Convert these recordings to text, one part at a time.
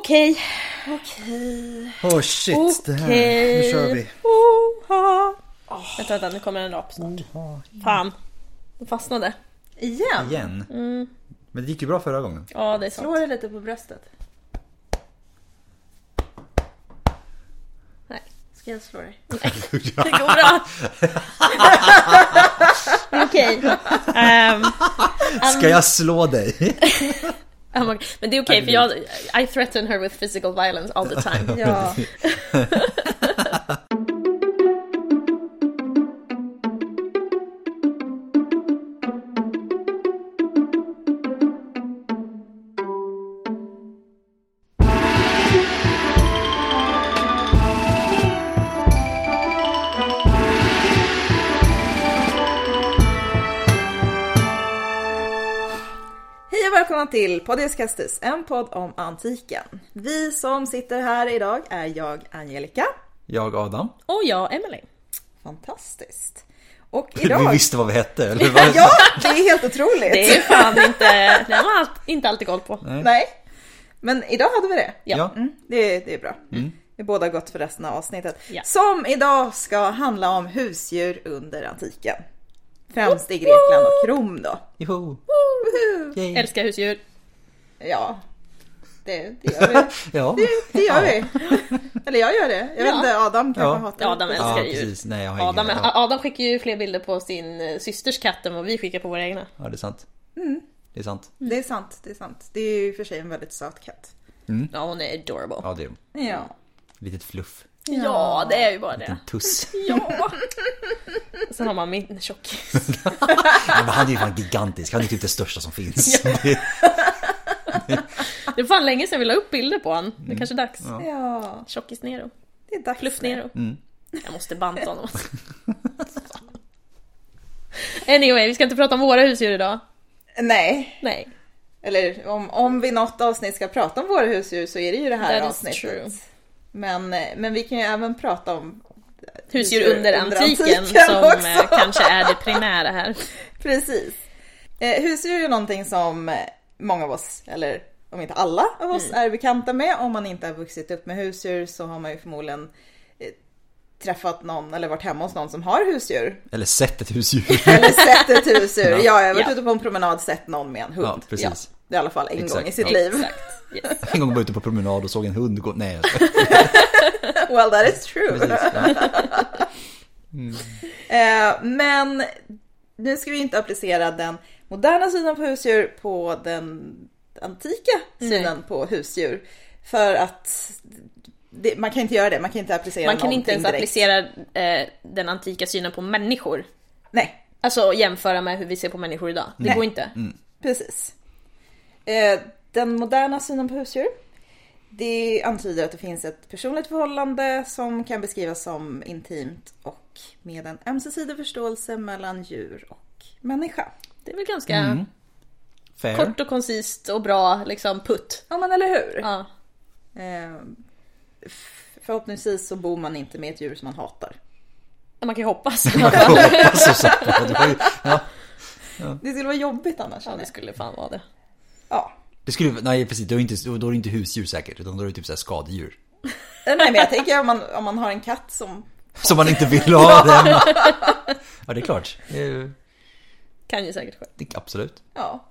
Okej. Okej. Åh shit, det här. Nu kör vi. Oha. Vänta, vänta, nu kommer en rap snart. Fan. Den fastnade. Igen? Igen. Men det gick ju bra förra gången. Ja, det är Slå sant. dig lite på bröstet. Nej. Ska jag slå dig? Det går bra. Okej. Ehm, Ska jag slå dig? oh men det är okej för jag, I threaten her with physical violence all the time. Ja. till Podius Castus, en podd om antiken. Vi som sitter här idag är jag, Angelica. Jag Adam. Och jag, Emily. Fantastiskt. Och Vi idag... visste vad vi hette, eller? vad? Ja, det är helt otroligt. Det är fan inte, det har man inte alltid koll på. Nej. Men idag hade vi det. Ja. Mm, det, det är bra. Vi är båda gott för resten av avsnittet. Ja. Som idag ska handla om husdjur under antiken. Främst i Grekland och Rom då. Joho. Yay. Älskar husdjur. Ja, det, det gör vi. Ja. Det gör vi. Eller jag gör det. Jag vet Ja. inte, Adam kanske Ja. hatar Ja, Adam det. älskar Ja, djur. precis. Nej, jag har Adam, ingen. Ja. Adam skickar ju fler bilder på sin eh, systers katt än vad vi skickar på våra egna. ja, det är sant. Det är sant. Det är sant, det är sant. Det är ju för sig en väldigt söt katt. Ja, hon är adorable. Ja, det är Ja. litet fluff. Ja, det är ju bara det. En tuss. Ja. Sen har man min tjockis. Ja, men han är ju fan gigantisk. Han är typ det största som finns. Det- Det är fan länge sedan vi la upp bilder på han. Det är kanske är dags. Ja, Tjockis Nero. det är dags. Fluff. Nero. Jag måste banta honom. Anyway, vi ska inte prata om våra husdjur idag. Nej, Nej. eller om, om vi något avsnitt ska prata om våra husdjur så är det ju det här That is avsnittet. true. Men, men vi kan ju även prata om Husdjur under, antiken, antiken som också. eh, kanske är det primära här. Precis. Eh, husdjur är ju någonting som många av oss, eller om inte alla av oss, Mm. är bekanta med. Om man inte har vuxit upp med husdjur så har man ju förmodligen eh, träffat någon eller varit hemma hos någon som har husdjur. Eller sett ett husdjur. Eller sett ett husdjur. Ja, jag har varit Ja. ute på en promenad sett någon med en hund. Ja, precis. I alla fall en gång Exakt. i sitt Ja. liv. Exakt. Yes. En gång var jag ute på promenad och såg en hund gå... Nej. Well that is true. Precis. Ja. Eh, men nu ska vi inte applicera den moderna synen på husdjur på den antika synen på husdjur. För att det, man kan inte göra det, man kan inte applicera Man kan inte ens direkt. applicera eh, den antika synen på människor. Nej, Alltså jämföra med hur vi ser på människor idag. Det Nej. går inte. precis. Eh, den moderna synen på husdjur det antyder att det finns ett personligt förhållande som kan beskrivas som intimt och med en ömsesidig förståelse mellan djur och människa. Det är väl ganska Mm. Kort och koncist och bra liksom putt. Ja men eller hur? Ja. Eh, förhoppningsvis så bor man inte med ett djur som man hatar. Man kan ju hoppas. Så, det, var ju, ja, Det skulle vara jobbigt annars. Ja, det skulle fan vara det. Ja. det skulle, nej precis, då är, det inte, då är det inte husdjur säkert, utan då är det typ så här skadedjur. Eh, Nej men jag tänker om man, om man har en katt som... Som man inte vill ha den. Ja, det är klart. Kan ju säkert ske. det, absolut. Ja.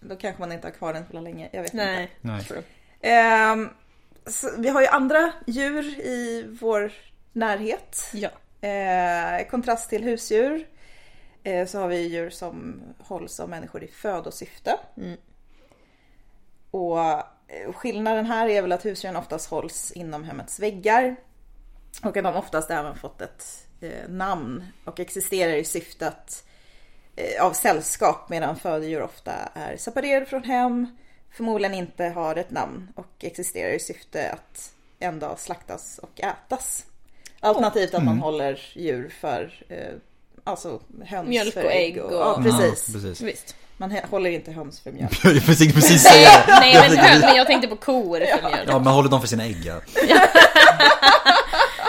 Då kanske man inte har kvar den för länge. Jag vet Nej. inte. Nej. Ehm, så vi har ju andra djur i vår närhet. Ja. Eh, I kontrast till husdjur eh, så har vi djur som hålls av människor i födosyfte. Mm. Och eh, skillnaden här är väl att husdjuren oftast hålls inom hemmets väggar. Och att de oftast även fått ett eh, namn och existerar i syfte att, eh, av sällskap medan födodjur ofta är separerade från hem, förmodligen inte har ett namn och existerar i syfte att en dag slaktas och ätas. Alternativt att man håller djur för eh, alltså höns Mjölk för och ägg och- ja, precis. Ja, precis. Visst. Man håller inte höns för mjölk. jag tänkte precis säga det. Nej men, höns, men jag tänkte på kor för mjöl. Ja, man håller dem för sina ägg. Ja.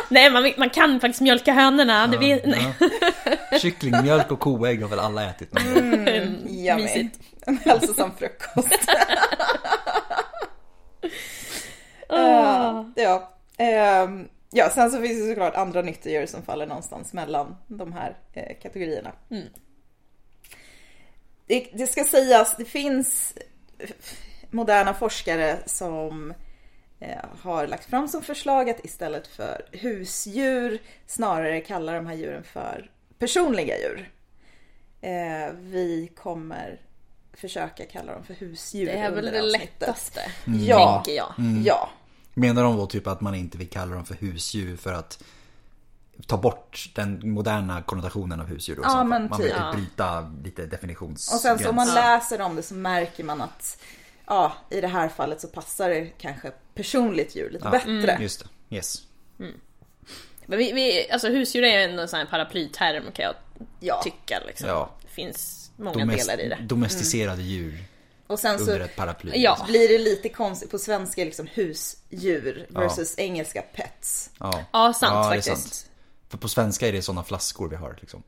Nej, man, man, kan faktiskt mjölka hönorna. Ja, vet, ja. Kycklingmjölk och koägg har väl alla ätit någon gång? Mm, mm Mysigt. Alltså en hälsosam frukost. uh, ja. Uh, ja, sen så finns det såklart andra nyttigdjur som faller någonstans mellan de här uh, kategorierna. Mm. Det, det ska sägas, det finns moderna forskare som eh, har lagt fram som förslag att istället för husdjur snarare kalla de här djuren för personliga djur. Eh, vi kommer försöka kalla dem för husdjur Det är väl det lättaste, Ja. tänker jag. Ja, Menar de då typ att man inte vill kalla dem för husdjur för att ta bort den moderna konnotationen av husdjur? Då, Ja, så man vill typ. typ bryta lite definitionsgräns. och sen så om man läser om det så märker man att ja, i det här fallet så passar det kanske personligt djur lite Ja, bättre. Just det, yes. Men vi, vi, alltså husdjur är ändå en sån här paraplyterm kan jag Ja. tycka. Liksom. Ja. Det finns många Domest- delar i det. Domesticerade djur Och sen så under ett paraply. Ja. blir det lite konstigt på svenska liksom husdjur versus engelska pets. Ja, Ja, sant Ja, faktiskt. sant. För på svenska är det sådana flaskor vi har liksom.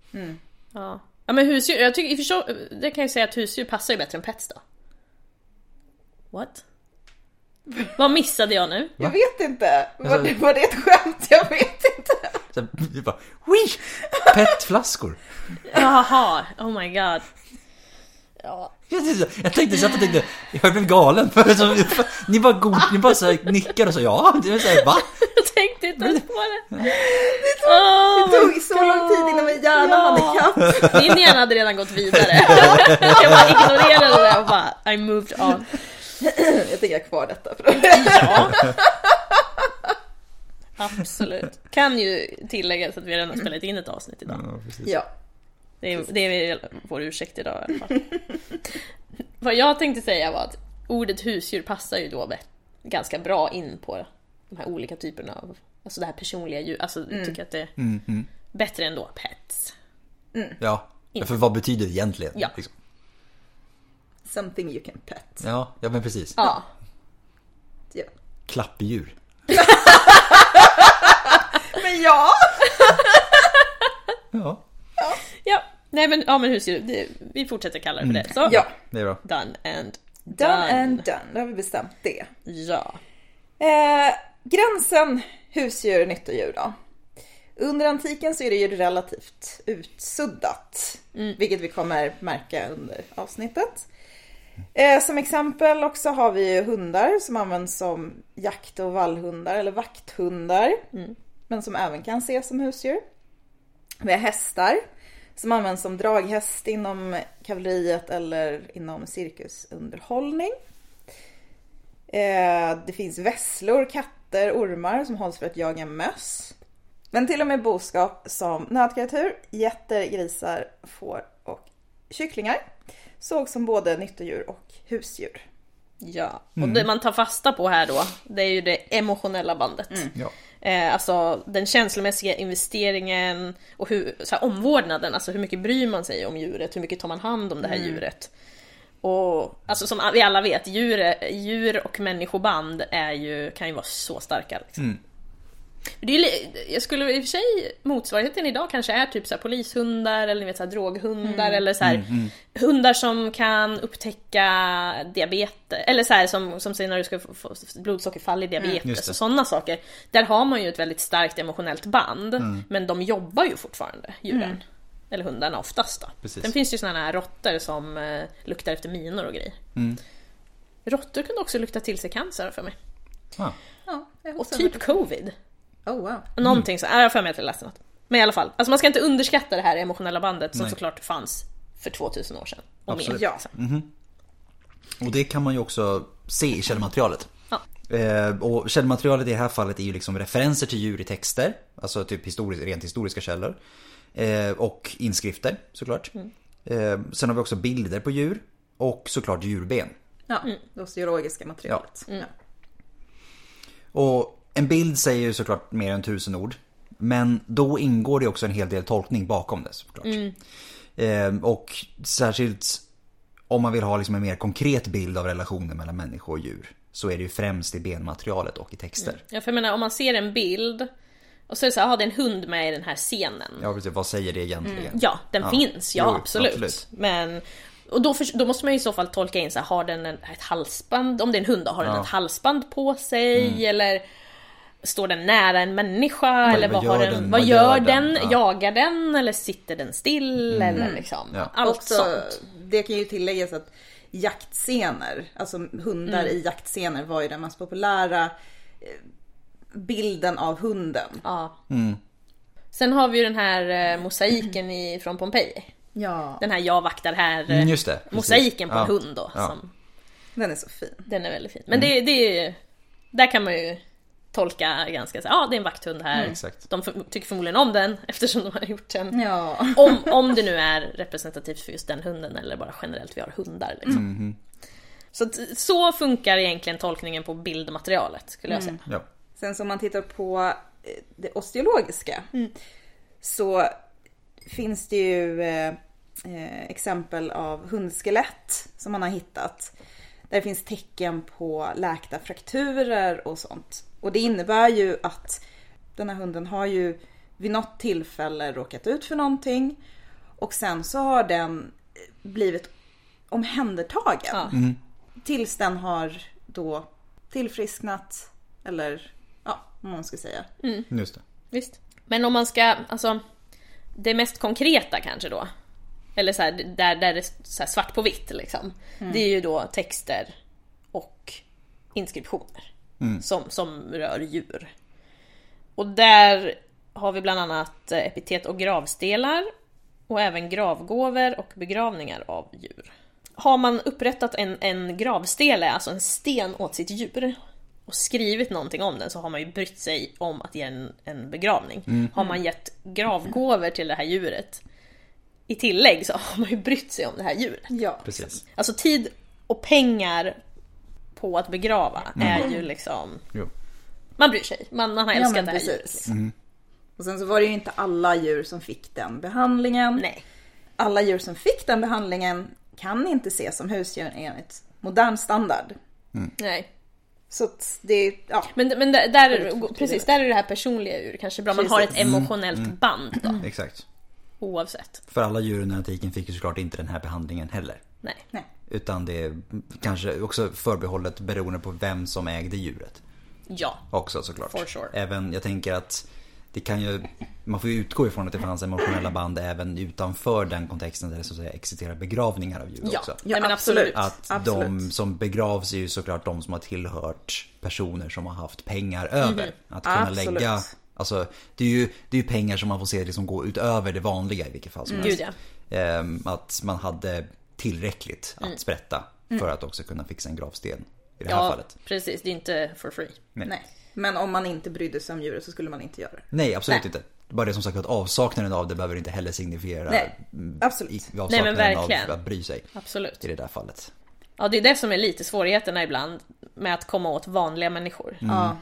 Ja. ja men husdjur, jag tycker i för det kan jag säga att husdjur passar ju bättre än pets då. What? Vad missade jag nu? Jag vet inte. Var, Alltså- var det ett skämt? Jag vet inte. Så vi bara, Wii! Petflaskor! Jaha, oh my god. Ja, Jag tänkte, jag tänkte så att jag tänkte, jag blev galen. Ni bara god, ni bara så här nickar och så ja, det är så här, va? jag tänkte inte ens på det. Oh Det tog så lång tid innan min hjärna Ja. hade ikapp. Min hjärna hade redan gått vidare. Jag bara ignorerade det och bara I moved on. Jag tänker ha kvar detta. För Ja. Absolut. Kan ju tilläggas att vi redan har spelat in ett avsnitt idag. Ja, precis. ja. Det är, det är vår ursäkt idag i alla fall. Vad jag tänkte säga var att ordet husdjur passar ju då ganska bra in på de här olika typerna av, alltså det här personliga djur. Alltså jag tycker att det är Mm, mm. bättre än då pets. Ja, för vad betyder det egentligen? Ja. Liksom? Something you can pet. Ja, ja men precis. Ja. Ja. Klappdjur. Men ja! Ja, Ja, nej men, ja, men husdjur, det, vi fortsätter kalla det för det. Så, Ja. det är bra. done and done. Done and done. Då har vi bestämt det. Ja. Eh, gränsen husdjur nyttodjur då. Under antiken så är det ju relativt utsuddat. Vilket vi kommer märka under avsnittet. Eh, som exempel också har vi hundar som används som jakt och vallhundar eller vakthundar. Men som även kan ses som husdjur. Vi har hästar som används som draghäst inom kavalleriet eller inom cirkusunderhållning. Eh, det finns vesslor, katter, ormar som hålls för att jaga möss. Men till och med boskap som nötkreatur, getter, grisar, får och kycklingar såg som både nyttodjur och husdjur. Ja, och det man tar fasta på här då, det är ju det emotionella bandet. Ja. Eh, alltså den känslomässiga investeringen och hur, så här, omvårdnaden, alltså hur mycket bryr man sig om djuret, hur mycket tar man hand om det här djuret. Och alltså som vi alla vet, djur, djur och människoband är ju, kan ju vara så starka. Liksom. Det är jag skulle i och för sig, motsvarigheten idag kanske är typ så polishundar eller ni vet så här droghundar eller så här, hundar som kan upptäcka diabetes, eller så här som, som säger när du ska få, blodsockerfall i diabetes Just det. och sådana saker. Där har man ju ett väldigt starkt emotionellt band, men de jobbar ju fortfarande, djuren. Eller hundarna oftast då. Precis. Sen finns det ju sådana här råttor som eh, luktar efter minor och grejer. Råttor kunde också lukta till sig cancer för mig. Ah. Ja, Och typ covid. Oh wow. Någonting så, jag har för mig att jag läste något. Men i alla fall, alltså man ska inte underskatta det här emotionella bandet som Nej. såklart fanns för 2000 år sedan. Och Absolut. mer. Ja. liksom. Och det kan man ju också se i källmaterialet. Ja. Eh, och källmaterialet i det här fallet är ju liksom referenser till djur i texter. Alltså typ historis, rent historiska källor. Eh, och inskrifter såklart. Eh, sen har vi också bilder på djur. Och såklart djurben. Ja, det osteologiska materialet. Ja. Och en bild säger ju såklart mer än tusen ord. Men då ingår det också en hel del tolkning bakom det såklart. Eh, och särskilt om man vill ha liksom en mer konkret bild av relationen mellan människa och djur. Så är det ju främst i benmaterialet och i texter. Ja, för jag menar om man ser en bild och så är det så här, ah, det är en hund med i den här scenen. Ja precis, vad säger det egentligen? Ja, den Ja. finns, ja Jo, absolut. absolut. Men och då, för, då måste man ju i så fall tolka in så här, har den en, ett halsband? Om det är en hund då, har den Ja. Mm. ett halsband på sig? Eller Står den nära en människa? eller vad, vad har gör den, den? vad Vad gör den? den? Ja. Jagar den? Eller sitter den still? Eller liksom, Ja. allt Också, sånt. det kan ju tilläggas att jaktscener, alltså hundar Mm. i jaktscener var ju den mest populära eh, bilden av hunden. Ja. Sen har vi ju den här eh, mosaiken i, från Pompeji. Ja, Den här jag vaktar här eh, Mm, just det, mosaiken på Ja. en hund då. Ja. Som, den är så fin. den är väldigt fin. Men det, det är ju, där kan man ju tolka ganska så ja det är en vakthund här. exakt. De för, tycker förmodligen om den eftersom de har gjort den. Ja. Om, om det nu är representativt för just den hunden eller bara generellt vi har hundar. Liksom. Så, att, så funkar egentligen tolkningen på bildmaterialet skulle jag säga. Ja. Sen om man tittar på eh, det osteologiska så finns det ju eh, eh, exempel av hundskelett som man har hittat. Där det finns tecken på läkta frakturer och sånt. Och det innebär ju att den här hunden har ju vid något tillfälle råkat ut för någonting och sen så har den blivit omhändertagen. Ja. Tills den har då tillfrisknat eller ja, vad man ska säga. Just det. Visst. Men om man ska, alltså det mest konkreta kanske då. Eller så här, där, där det är så här svart på vitt liksom. Det är ju då texter och inskriptioner. Som, som rör djur. Och där har vi bland annat epitet och gravstelar. Och även gravgåvor och begravningar av djur. Har man upprättat en, en gravstele, alltså en sten åt sitt djur och skrivit någonting om den så har man ju brytt sig om att ge en, en begravning. Har man gett gravgåvor till det här djuret i tillägg så har man ju brytt sig om det här djuret. Ja, Precis. Alltså tid och pengar på att begrava är ju liksom... Jo. Man bryr sig, man, man har Ja, älskat men det här precis. djuret. Liksom. Och sen så var det ju inte alla djur som fick den behandlingen. Nej. Alla djur som fick den behandlingen kan inte ses som husdjur enligt modern standard. Nej. Så att det, ja. Men, men där, där, precis, där är det här personliga djur kanske bra. Man har ett Precis. emotionellt band då, Exakt. oavsett. För alla djuren i antiken fick ju såklart inte den här behandlingen heller. Nej. Nej. Utan det är kanske också förbehållet beroende på vem som ägde djuret. Ja. Också såklart. For sure. Även, jag tänker att det kan ju, man får ju utgå ifrån att det fanns emotionella band även utanför den kontexten där det så att säga existerar begravningar av djur Ja. också. Nej, men absolut. Att Absolut. de som begravs är ju såklart de som har tillhört personer som har haft pengar över. Att kunna Absolut. lägga, alltså det är ju, det är ju pengar som man får se liksom gå utöver det vanliga i vilket fall som helst. Gud ja. Ehm, att man hade tillräckligt att sprätta för att också kunna fixa en gravsten. I det här Ja, fallet. precis. Det är inte for free. Nej. Nej. Men om man inte brydde sig om djuret så skulle man inte göra det. Nej, absolut Nej. inte. Bara det som sagt att avsaknaden av det behöver inte heller signifiera Nej, mm, absolut. i- Nej, men avsaknaden verkligen. av att bry sig Absolut. i det där fallet. Ja, det är det som är lite svårigheterna ibland med att komma åt vanliga människor. Ja.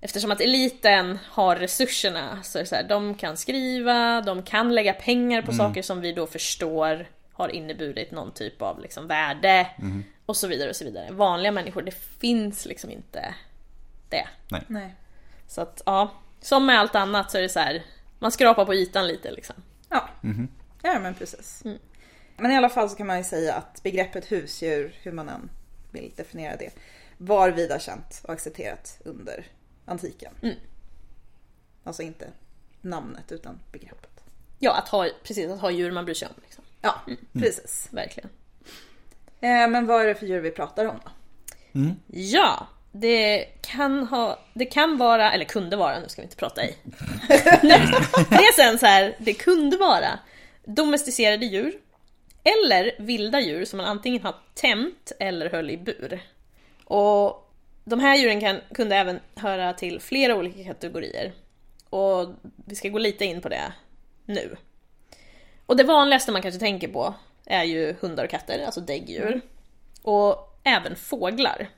Eftersom att eliten har resurserna, så är det så här, de kan skriva, de kan lägga pengar på saker som vi då förstår har inneburit någon typ av liksom värde och så vidare och så vidare. Vanliga människor, det finns liksom inte det. Nej. Nej. Så att ja, som med allt annat så är det så här, man skrapar på ytan lite liksom. Ja. ja, men precis. Men i alla fall så kan man ju säga att begreppet husdjur, hur man än vill definiera det, var vida känt och accepterat under antiken. Alltså inte namnet utan begreppet. Ja, att ha, precis, att ha djur man bryr sig om. Liksom. Ja, precis. Verkligen. Eh, men vad är det för djur vi pratar om då? Ja, det kan ha, det kan vara, eller kunde vara, nu ska vi inte prata i. det är sen så här, det kunde vara domesticerade djur eller vilda djur som man antingen har tämt eller höll i bur. Och de här djuren kan, kunde även höra till flera olika kategorier. Och vi ska gå lite in på det nu. Och det vanligaste man kanske tänker på är ju hundar och katter, alltså däggdjur. Och även fåglar.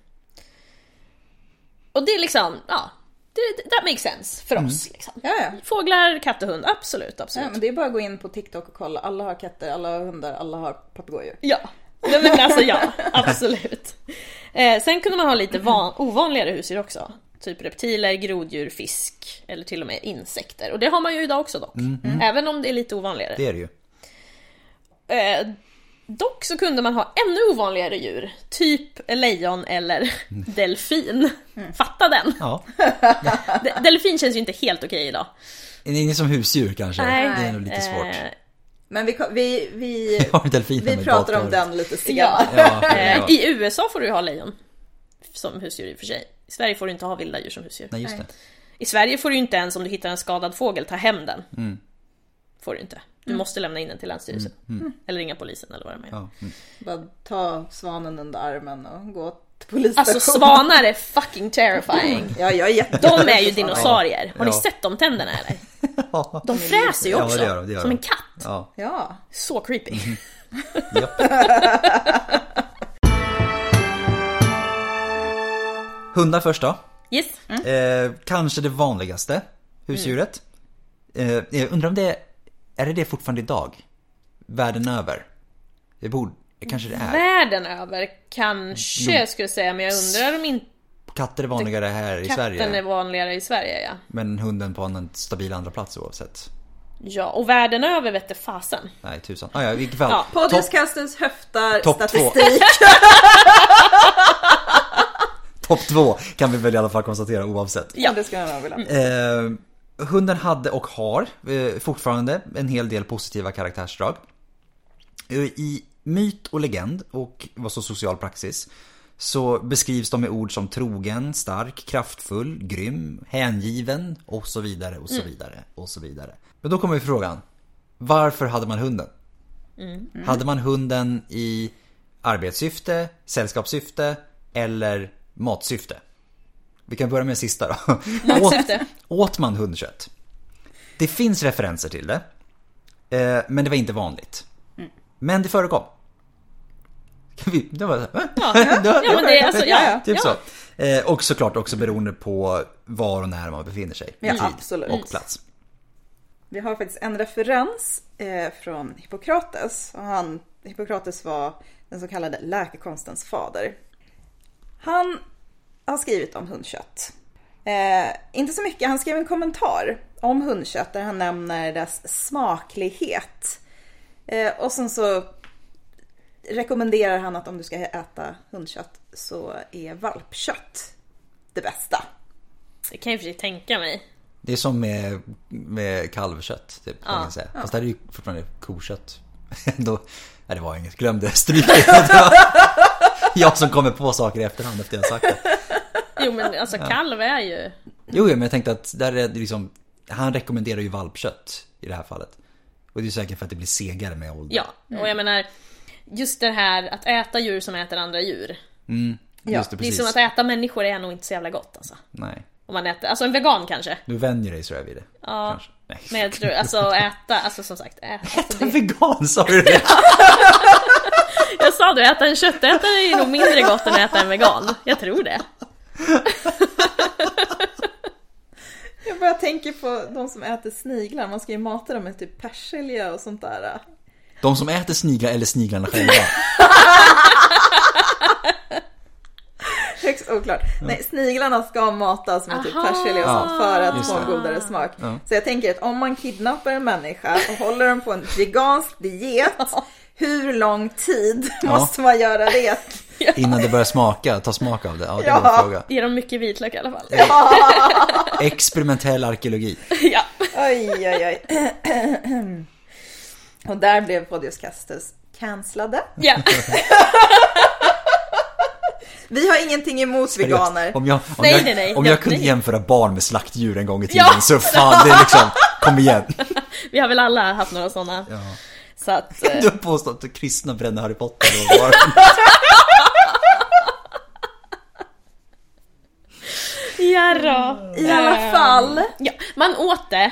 Och det är liksom, ja, det, that makes sense för oss. Liksom. Ja, ja. Fåglar, katt och hund, absolut, ja absolut. men det är bara att gå in på TikTok och kolla. Alla har katter, alla har hundar, alla har papegojor. Ja, Nej, men alltså ja, absolut. Eh, sen kunde man ha lite van- ovanligare husdjur också. Typ reptiler, groddjur, fisk eller till och med insekter. Och det har man ju idag också dock. Även om det är lite ovanligare. Det är det ju. Eh, Dock så kunde man ha ännu ovanligare djur, typ lejon eller delfin. Fatta den! Ja. De- Delfin känns ju inte helt okej idag. Inget som husdjur kanske. Nej. Det är nog lite svårt. Eh, Men vi, vi, vi, vi pratar om den lite senare. Ja, Eh, ja. I USA får du ju ha lejon som husdjur i och för sig. I Sverige får du inte ha vilda djur som husdjur. Nej, just det. I Sverige får du inte ens om du hittar en skadad fågel ta hem den. Mm. Får du inte. Du måste lämna in den till Länsstyrelsen. Eller ringa polisen eller vad det är. Ja. Mm. Bara ta svanen under armen och gå till polisstationen. Alltså svanar är fucking terrifying. Ja, jag är jätte... De är ju dinosaurier. Har ni Ja. sett de tänderna eller? Ja. De fräser ju Ja, också. det gör de, det gör som en katt. Ja. Ja. Så creepy. Japp. Hundar först då. Yes. Eh, kanske det vanligaste husdjuret. Eh, jag undrar om det är, det det fortfarande idag? Världen över? Det borde, kanske det är. Världen över kanske Jo. skulle jag säga, men jag undrar om inte Katter är vanligare här i katten Sverige. är vanligare i Sverige. Ja. Men hunden på en stabil andra plats oavsett. ja, och världen över vette fasen. Nej tusan. Ah, ja, i vilket fall. Ja, Topp- Podiuskastens höftar Topp två. statistik. Topp två kan vi väl i alla fall konstatera oavsett. Ja, det skulle jag vilja. Eh, hunden hade och har eh, fortfarande en hel del positiva karaktärsdrag. Eh, I myt och legend och vad så social praxis så beskrivs de med ord som trogen, stark, kraftfull, grym, hängiven och så vidare och så vidare och så vidare. Men då kommer ju frågan. Varför hade man hunden? Hade man hunden i arbetssyfte, sällskapssyfte eller matsyfte? Vi kan börja med sista då. Åt, åt man hundkött? Det finns referenser till det. Eh, men det var inte vanligt. Men det förekom. Kan vi, det var, va? Ja, ja men det är alltså, ja, Typ ja. så. Eh, och såklart också beroende på var och när man befinner sig. Ja, tid absolut. och plats. Vi har faktiskt en referens eh, från Hippokrates. Och han, Hippokrates var den så kallade läkekonstens fader. Han har skrivit om hundkött. Eh, inte så mycket, han skrev en kommentar om hundkött där han nämner dess smaklighet. Eh, och sen så rekommenderar han att om du ska äta hundkött så är valpkött det bästa. Det kan jag i och för sig tänka mig. Det är som med, med kalvkött. Typ, Ja. kan säga. Fast det här är ju fortfarande kokött. Då, nej, det var inget. Glömde stryka Jag som kommer på saker i efterhand efter jag sagt det. Jo men alltså kalv är ju... Jo, men jag tänkte att där är det liksom, han rekommenderar ju valpkött i det här fallet. Och det är säkert för att det blir segare med åldern. Ja, och jag menar just det här att äta djur som äter andra djur. Mm, Ja, just det, Det är precis. som att äta människor är nog inte så jävla gott alltså. Nej, Om man äter, alltså en vegan kanske. du vänjer dig så jag vid det. Ja. Kanske. Nej. Men jag tror, alltså äta, alltså som sagt, äta. Alltså, En det, vegan sa du det? jag sa det, äta en köttätare är nog mindre gott än att äta en vegan. Jag tror det. Jag bara tänker på de som äter sniglar. Man ska ju mata dem med typ persilja och sånt där. De som äter sniglar eller sniglarna själva. Högst oklart. Nej, sniglarna ska matas med typ persilja och sånt för att Just få en godare smak. Ja. Så jag tänker att om man kidnappar en människa och håller den på en vegansk diet, hur lång tid måste man göra det? Innan det börjar smaka, ta smak av det. Ja, det Ja. var en fråga. Ger dem mycket vitlök i alla fall. Experimentell arkeologi. Ja. Oj, oj, oj. Och där blev Podiuskastes cancellade. ja. Vi har ingenting emot veganer. Om jag, om Nej, jag, nej, nej. Om Ja, jag kunde nej. jämföra barn med slaktdjur en gång i tiden Ja. så fan, det är liksom, kom igen. Vi har väl alla haft några sådana. Ja. Så att... eh, Du har påstått att kristna brände Harry Potter och var... Ja då. I alla Eh, fall. Ja, man åt det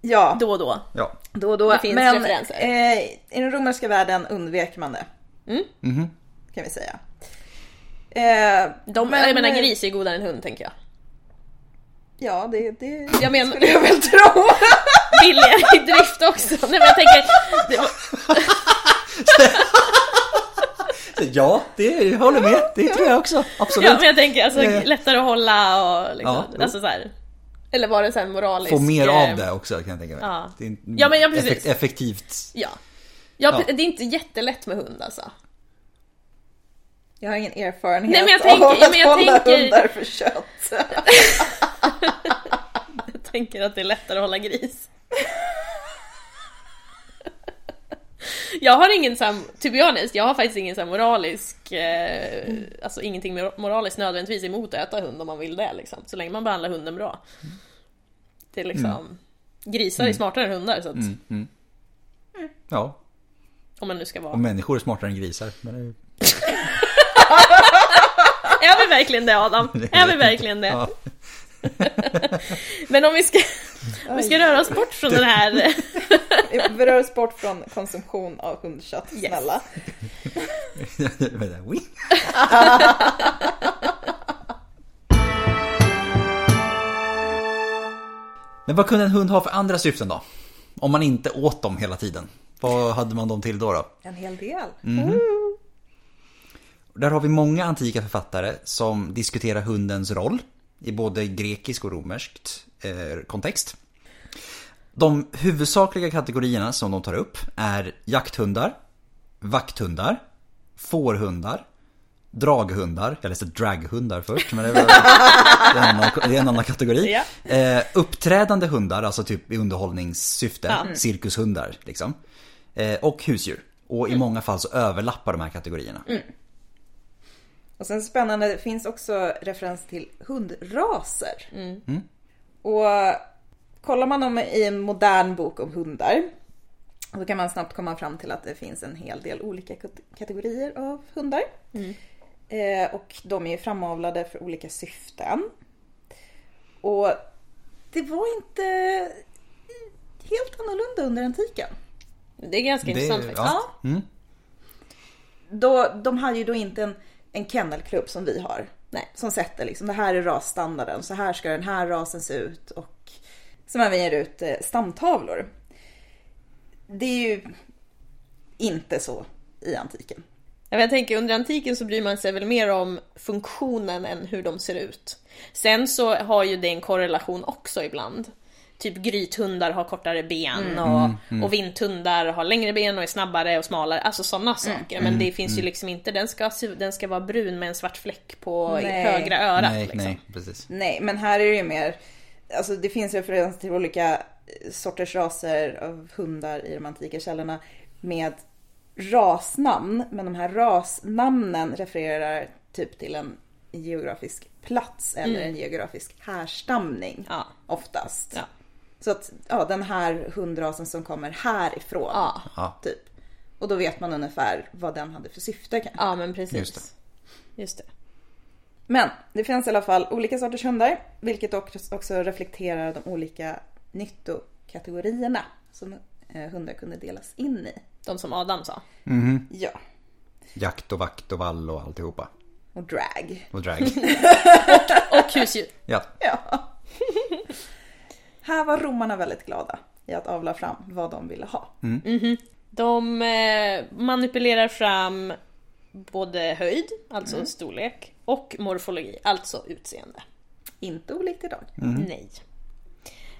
Ja, då och då. Ja. då och då. Det finns Men referenser. eh, i den romerska världen undvek man det. Mm. Mhm. Kan vi säga. Eh, De, Men- jag menar gris är godare än hund tänker jag. ja, det, det Jag menar- skulle jag väl tro. Billigare i drift också. Nej men jag tänker... Det var, Ja, det jag håller med. Det tror jag också. Absolut. ja men jag tänker alltså Eh. lättare att hålla och liksom, Ja, alltså så här. Eller var det så här moraliskt? Få mer eh, av det också kan jag tänka mig. Ja. Det är Ja, men ja, precis. effekt- effektivt. Ja. Ja, Ja. det är inte jättelätt med hund alltså. Jag har ingen erfarenhet Nej, men jag tänker- av att men jag hålla tänker- hundar för kött. Jag tänker att det är lättare att hålla gris. Jag har ingen sån, to be honest, jag har faktiskt ingen sån moralisk, eh, alltså ingenting mor- moraliskt nödvändigtvis emot att äta hund om man vill det liksom. Så länge man behandlar hunden bra. Det är liksom, grisar är smartare än hundar så att, Ja, om man nu ska och vara. människor är smartare än grisar. Men. Är vi verkligen det Adam? Är vi verkligen det? Ja. Men om vi ska, om vi ska röra oss bort från den här Vi rör oss bort från konsumtion av hundkött, Yes. snälla. Men vad kunde en hund ha för andra syften då? Om man inte åt dem hela tiden. Vad hade man dem till då? då? En hel del. Där har vi många antika författare som diskuterar hundens roll i både grekisk och romerskt eh, kontext. De huvudsakliga kategorierna som de tar upp är jakthundar, vakthundar, fårhundar, draghundar, jag läste draghundar först men det, är en annan, det är en annan kategori. Ja. Eh, uppträdande hundar, alltså typ i underhållningssyfte, Ja. cirkushundar liksom. Eh, och husdjur. Och i många fall så överlappar de här kategorierna. Och sen spännande, det finns också referens till hundraser. Och kollar man om i en modern bok om hundar då kan man snabbt komma fram till att det finns en hel del olika kat- kategorier av hundar. Eh, och de är framavlade för olika syften. Och det var inte helt annorlunda under antiken. Det är ganska intressant faktiskt. ja. Mm. Då, de hade ju då inte en, en kennelklubb som vi har. Nej. Som sätter liksom, det här är rasstandarden, så här ska den här rasen se ut och som även ger ut eh, stamtavlor. Det är ju inte så i antiken. Jag tänker under antiken så bryr man sig väl mer om funktionen än hur de ser ut. Sen så har ju det en korrelation också ibland. Typ grythundar har kortare ben och, och vinthundar har längre ben och är snabbare och smalare. Alltså sådana saker. Men det finns ju liksom inte, den ska, den ska vara brun med en svart fläck på Nej. högra örat. Nej, liksom. nej, precis. Nej, men här är det ju mer, alltså det finns referenser till olika sorters raser av hundar i de antika källorna med rasnamn. Men de här rasnamnen refererar typ till en geografisk plats eller en geografisk härstamning Ja. oftast. Ja. Så att ja, den här hundrasen som kommer härifrån. Ja. Typ. Och då vet man ungefär vad den hade för syfte kanske. ja, men precis. Just det. Just det. Men det finns i alla fall olika sorters hundar, vilket också reflekterar de olika nyttokategorierna som eh, hundar kunde delas in i. De som Adam sa. Ja, Jakt och vakt och vall och alltihopa. och drag. Och drag. Och husdjur. Ja. Ja. Här var romarna väldigt glada i att avla fram vad de ville ha. De eh, manipulerar fram både höjd, alltså storlek, och morfologi, alltså utseende. Inte olikt idag. Nej.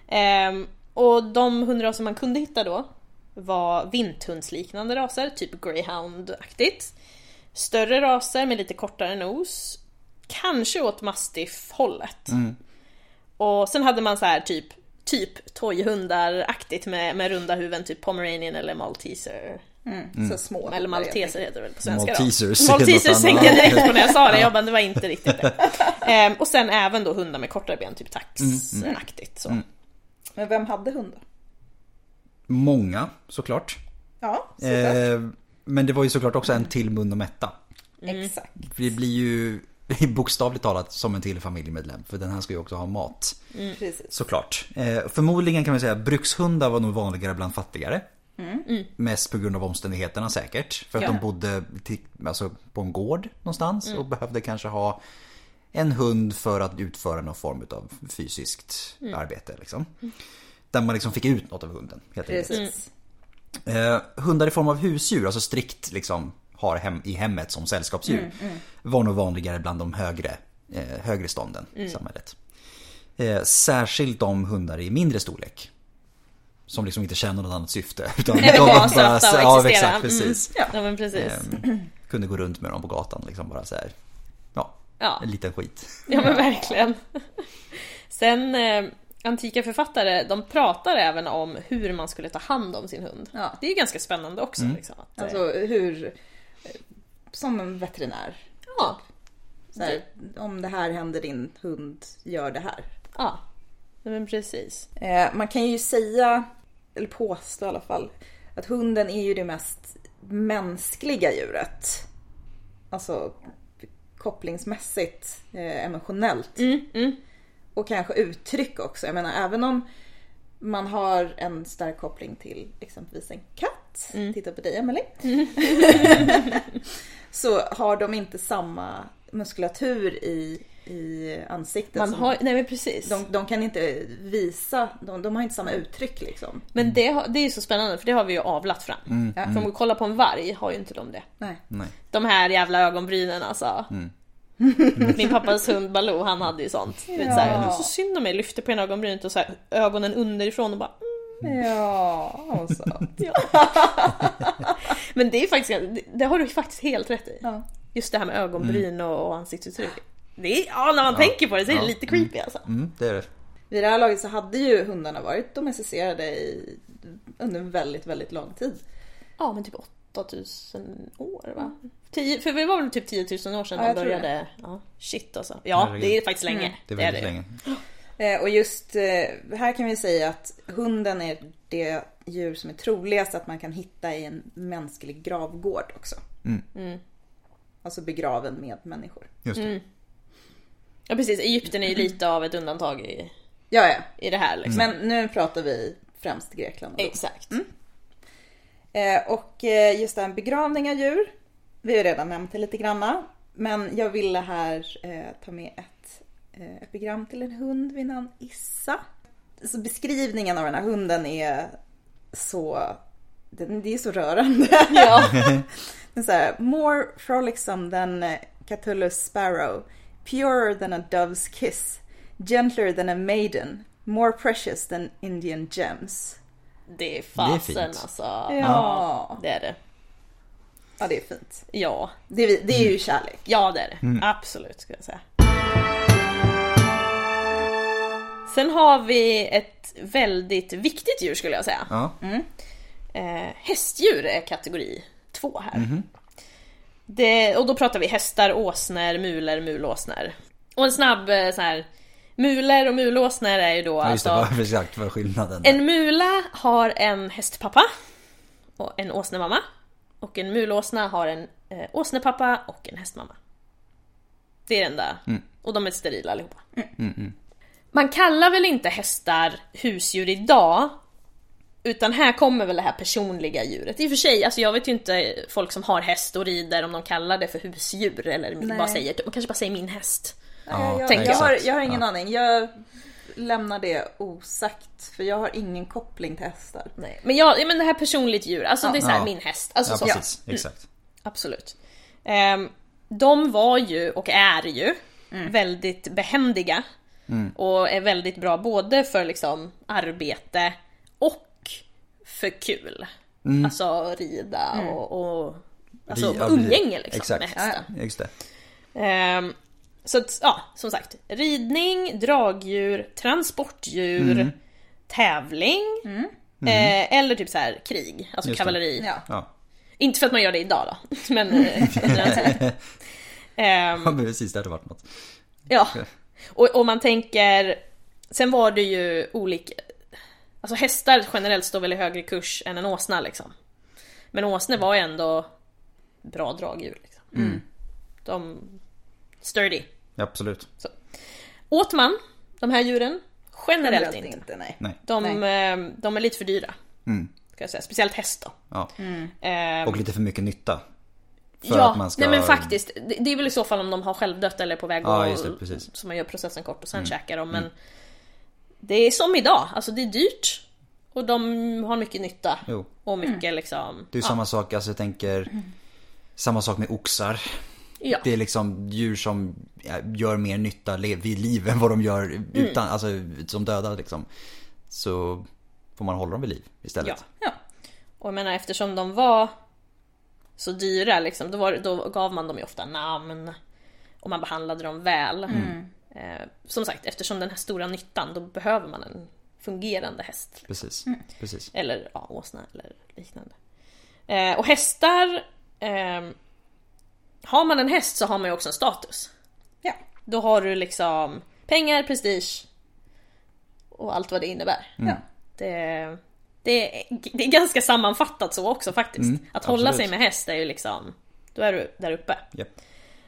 Ehm, och de hundraser man kunde hitta då var vinthundsliknande raser, typ greyhound-aktigt. Större raser med lite kortare nos. Kanske åt mastiff-hållet. Och sen hade man så här typ typ toyhundar-aktigt med, med runda huvuden, typ pomeranian eller malteser. Så små. Eller hundar, malteser heter det väl på svenska Maltesers. då. Maltesers tänkte jag direkt på när jag sa det, jag bara det var inte riktigt det. Ehm, och sen även då hundar med kortare ben, typ tax-aktigt. Så. Men vem hade hund då? Många såklart. Ja, såklart. Eh, men det var ju såklart också en till mun att mätta. Exakt. Det blir ju bokstavligt talat som en till familjemedlem. För den här ska ju också ha mat. Precis. Såklart. Eh, förmodligen kan man säga att brukshundar var nog vanligare bland fattigare. Mest på grund av omständigheterna säkert. För att Ja. de bodde till, alltså, på en gård någonstans och behövde kanske ha en hund för att utföra någon form av fysiskt arbete. Liksom. Där man liksom fick ut något av hunden. Helt. Precis. Eh, hundar i form av husdjur, alltså strikt liksom har hem, i hemmet som sällskapsdjur. Var nog vanligare bland de högre, eh, högre stånden i samhället. Eh, särskilt de hundar i mindre storlek. Som liksom inte känner något annat syfte. Utan de bara söta och Ja exakt, precis. Mm. Ja men precis. Ehm, kunde gå runt med dem på gatan liksom bara så här. Ja, Ja. en liten skit. Ja men verkligen. Sen eh, antika författare, de pratar även om hur man skulle ta hand om sin hund. Ja. Det är ju ganska spännande också. Mm. Liksom, att, eh, Alltså hur, som en veterinär. ja, Så här, om det här händer din hund, gör det här. ja, Nej, men precis. Eh, man kan ju säga, eller påstå i alla fall, att hunden är ju det mest mänskliga djuret. Alltså kopplingsmässigt, eh, emotionellt. Mm, mm. Och kanske uttryck också. Jag menar även om man har en stark koppling till exempelvis en katt. Titta på dig Emelie. så har de inte samma muskulatur i, i ansiktet. Man har, nej men precis. de, de kan inte visa, de, de har inte samma uttryck liksom. Men det, har- det är ju så spännande för det har vi ju avlat fram. Ja. För om vi kollar på en varg har ju inte de det. Nej. Nej. De här jävla ögonbrynen alltså. Min pappas hund Baloo han hade ju sånt. Vet, så, här, så synd om mig, lyfte på ena ögonbrynet och så här, ögonen underifrån och bara mm, Ja, alltså. ja. Men det är faktiskt, det, har du faktiskt helt rätt i. Ja. Just det här med ögonbryn och, och ansiktsuttryck. Det är, ja, när man tänker på det så är det Ja. lite creepy alltså. Mm, det är det. Vid det här laget så hade ju hundarna varit domesticerade i, under en väldigt, väldigt lång tid. Ja men typ 8000 år va? 10, för det var väl typ 10 000 år sedan Ja, de började. Ja, shit alltså. Ja Herregud. det är faktiskt länge. Det är väldigt det. länge. Eh, och just eh, här kan vi säga att hunden är det djur som är troligast att man kan hitta i en mänsklig gravgård också. Mm. Alltså begraven med människor. Just det. Ja precis, Egypten är ju lite av ett undantag i, Ja, ja. i det här liksom. Men nu pratar vi främst Grekland. Då. Exakt. Eh, och eh, just det här begravning av djur. Vi har redan nämnt det lite granna. Men jag ville här eh, ta med ett eh, epigram till en hund vid namn Issa. Så beskrivningen av den här hunden är så... Den, det är så rörande. Ja. Den är så här, more frolicsome than eh, Catullus sparrow, purer than a dove's kiss, gentler than a maiden, more precious than Indian gems. Det är fasen fint. alltså. Ja. Det är det. Ja, det är fint. Ja, Det är, det är ju kärlek. ja det är det. Absolut skulle jag säga. Sen har vi ett väldigt viktigt djur skulle jag säga. Ja. Eh, hästdjur är kategori två här. Det, och då pratar vi hästar, åsnor, mulor, mulåsnor. Och en snabb eh, så här. Mulor och mulåsnor är ju då Ja, just det, alltså... exakt vad är skillnaden? En mula har en hästpappa och en åsnemamma. Och en mulåsna har en eh, åsnepappa och en hästmamma. Det är det enda. Och de är sterila allihopa. Man kallar väl inte hästar husdjur idag. Utan här kommer väl det här personliga djuret. I och för sig, alltså jag vet ju inte folk som har häst och rider om de kallar det för husdjur eller Nej. bara säger, de kanske bara säger min häst. Ja, jag, jag, jag. har, jag har ingen Ja. aning. Jag lämnar det osagt. För jag har ingen koppling till hästar. Nej. Men, jag, ja, men det här personligt djur, alltså det är så här, Ja. min häst. Alltså Ja så. precis, exakt. Absolut. Ehm, de var ju, och är ju, väldigt behändiga. Och är väldigt bra både för liksom arbete och för kul. Alltså rida och, och alltså Ri- ja, umgänge liksom exakt. med hästen. Just det. Ehm, så att, ja, som sagt. Ridning, dragdjur, transportdjur, tävling. Eh, eller typ så här krig, alltså Just kavalleri. Ja. Ja. Inte för att man gör det idag då, men eh, under den tiden. Ehm, Ja, men precis, det hade varit något. Ja, och om man tänker... Sen var det ju olika... Alltså hästar generellt står väl i högre kurs än en åsna liksom. Men åsnor var ju ändå bra dragdjur. Liksom. De... Sturdy. Absolut. Åt man de här djuren? Generellt, Generellt inte. inte, nej. Nej. De, eh, de är lite för dyra. Mm. Ska jag säga. Speciellt häst då. Ja. Ehm, Och lite för mycket nytta. För ja, att man ska... nej men faktiskt. Det, är väl i så fall om de har självdött eller är på väg Ja, att... just det, precis. Så man gör processen kort och sen käkar de. Men det är som idag. Alltså det är dyrt. Och de har mycket nytta. Jo. Och mycket liksom... Det är ju samma sak, alltså jag tänker... Samma sak med oxar. Ja. Det är liksom djur som ja, gör mer nytta vid liv än vad de gör utan, alltså som döda liksom. Så får man hålla dem vid liv istället. Ja. Ja. Och jag menar eftersom de var så dyra liksom, då, var, då gav man dem ju ofta namn. Och man behandlade dem väl. Eh, som sagt, eftersom den här stora nyttan, då behöver man en fungerande häst. Precis, precis. Eller ja, åsna eller liknande. Eh, och hästar... Eh, har man en häst så har man ju också en status. Ja. Då har du liksom pengar, prestige och allt vad det innebär. Ja. Det, det, är, det är ganska sammanfattat så också faktiskt. Mm, att hålla absolut. sig med häst är ju liksom, då är du där uppe. Japp.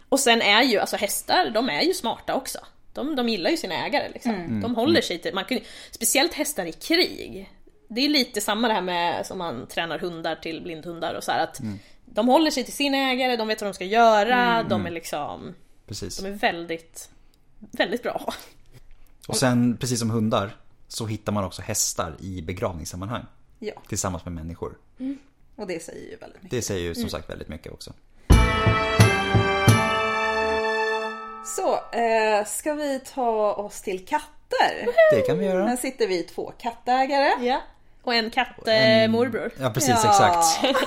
Och sen är ju, alltså hästar, de är ju smarta också. De, de gillar ju sina ägare liksom. De håller sig till, man kan, speciellt hästar i krig. Det är lite samma det här med som man tränar hundar till blindhundar och så här att de håller sig till sin ägare, de vet vad de ska göra, de är liksom, Precis. de är väldigt, väldigt bra. Och sen, precis som hundar, så hittar man också hästar i begravningssammanhang. ja. Tillsammans med människor. Och det säger ju väldigt mycket. Det säger ju som sagt väldigt mycket också. Så, eh, ska vi ta oss till katter? Det kan vi göra. Här sitter vi två kattägare. Ja. Och en kattmorbror. Ja precis, Ja. exakt.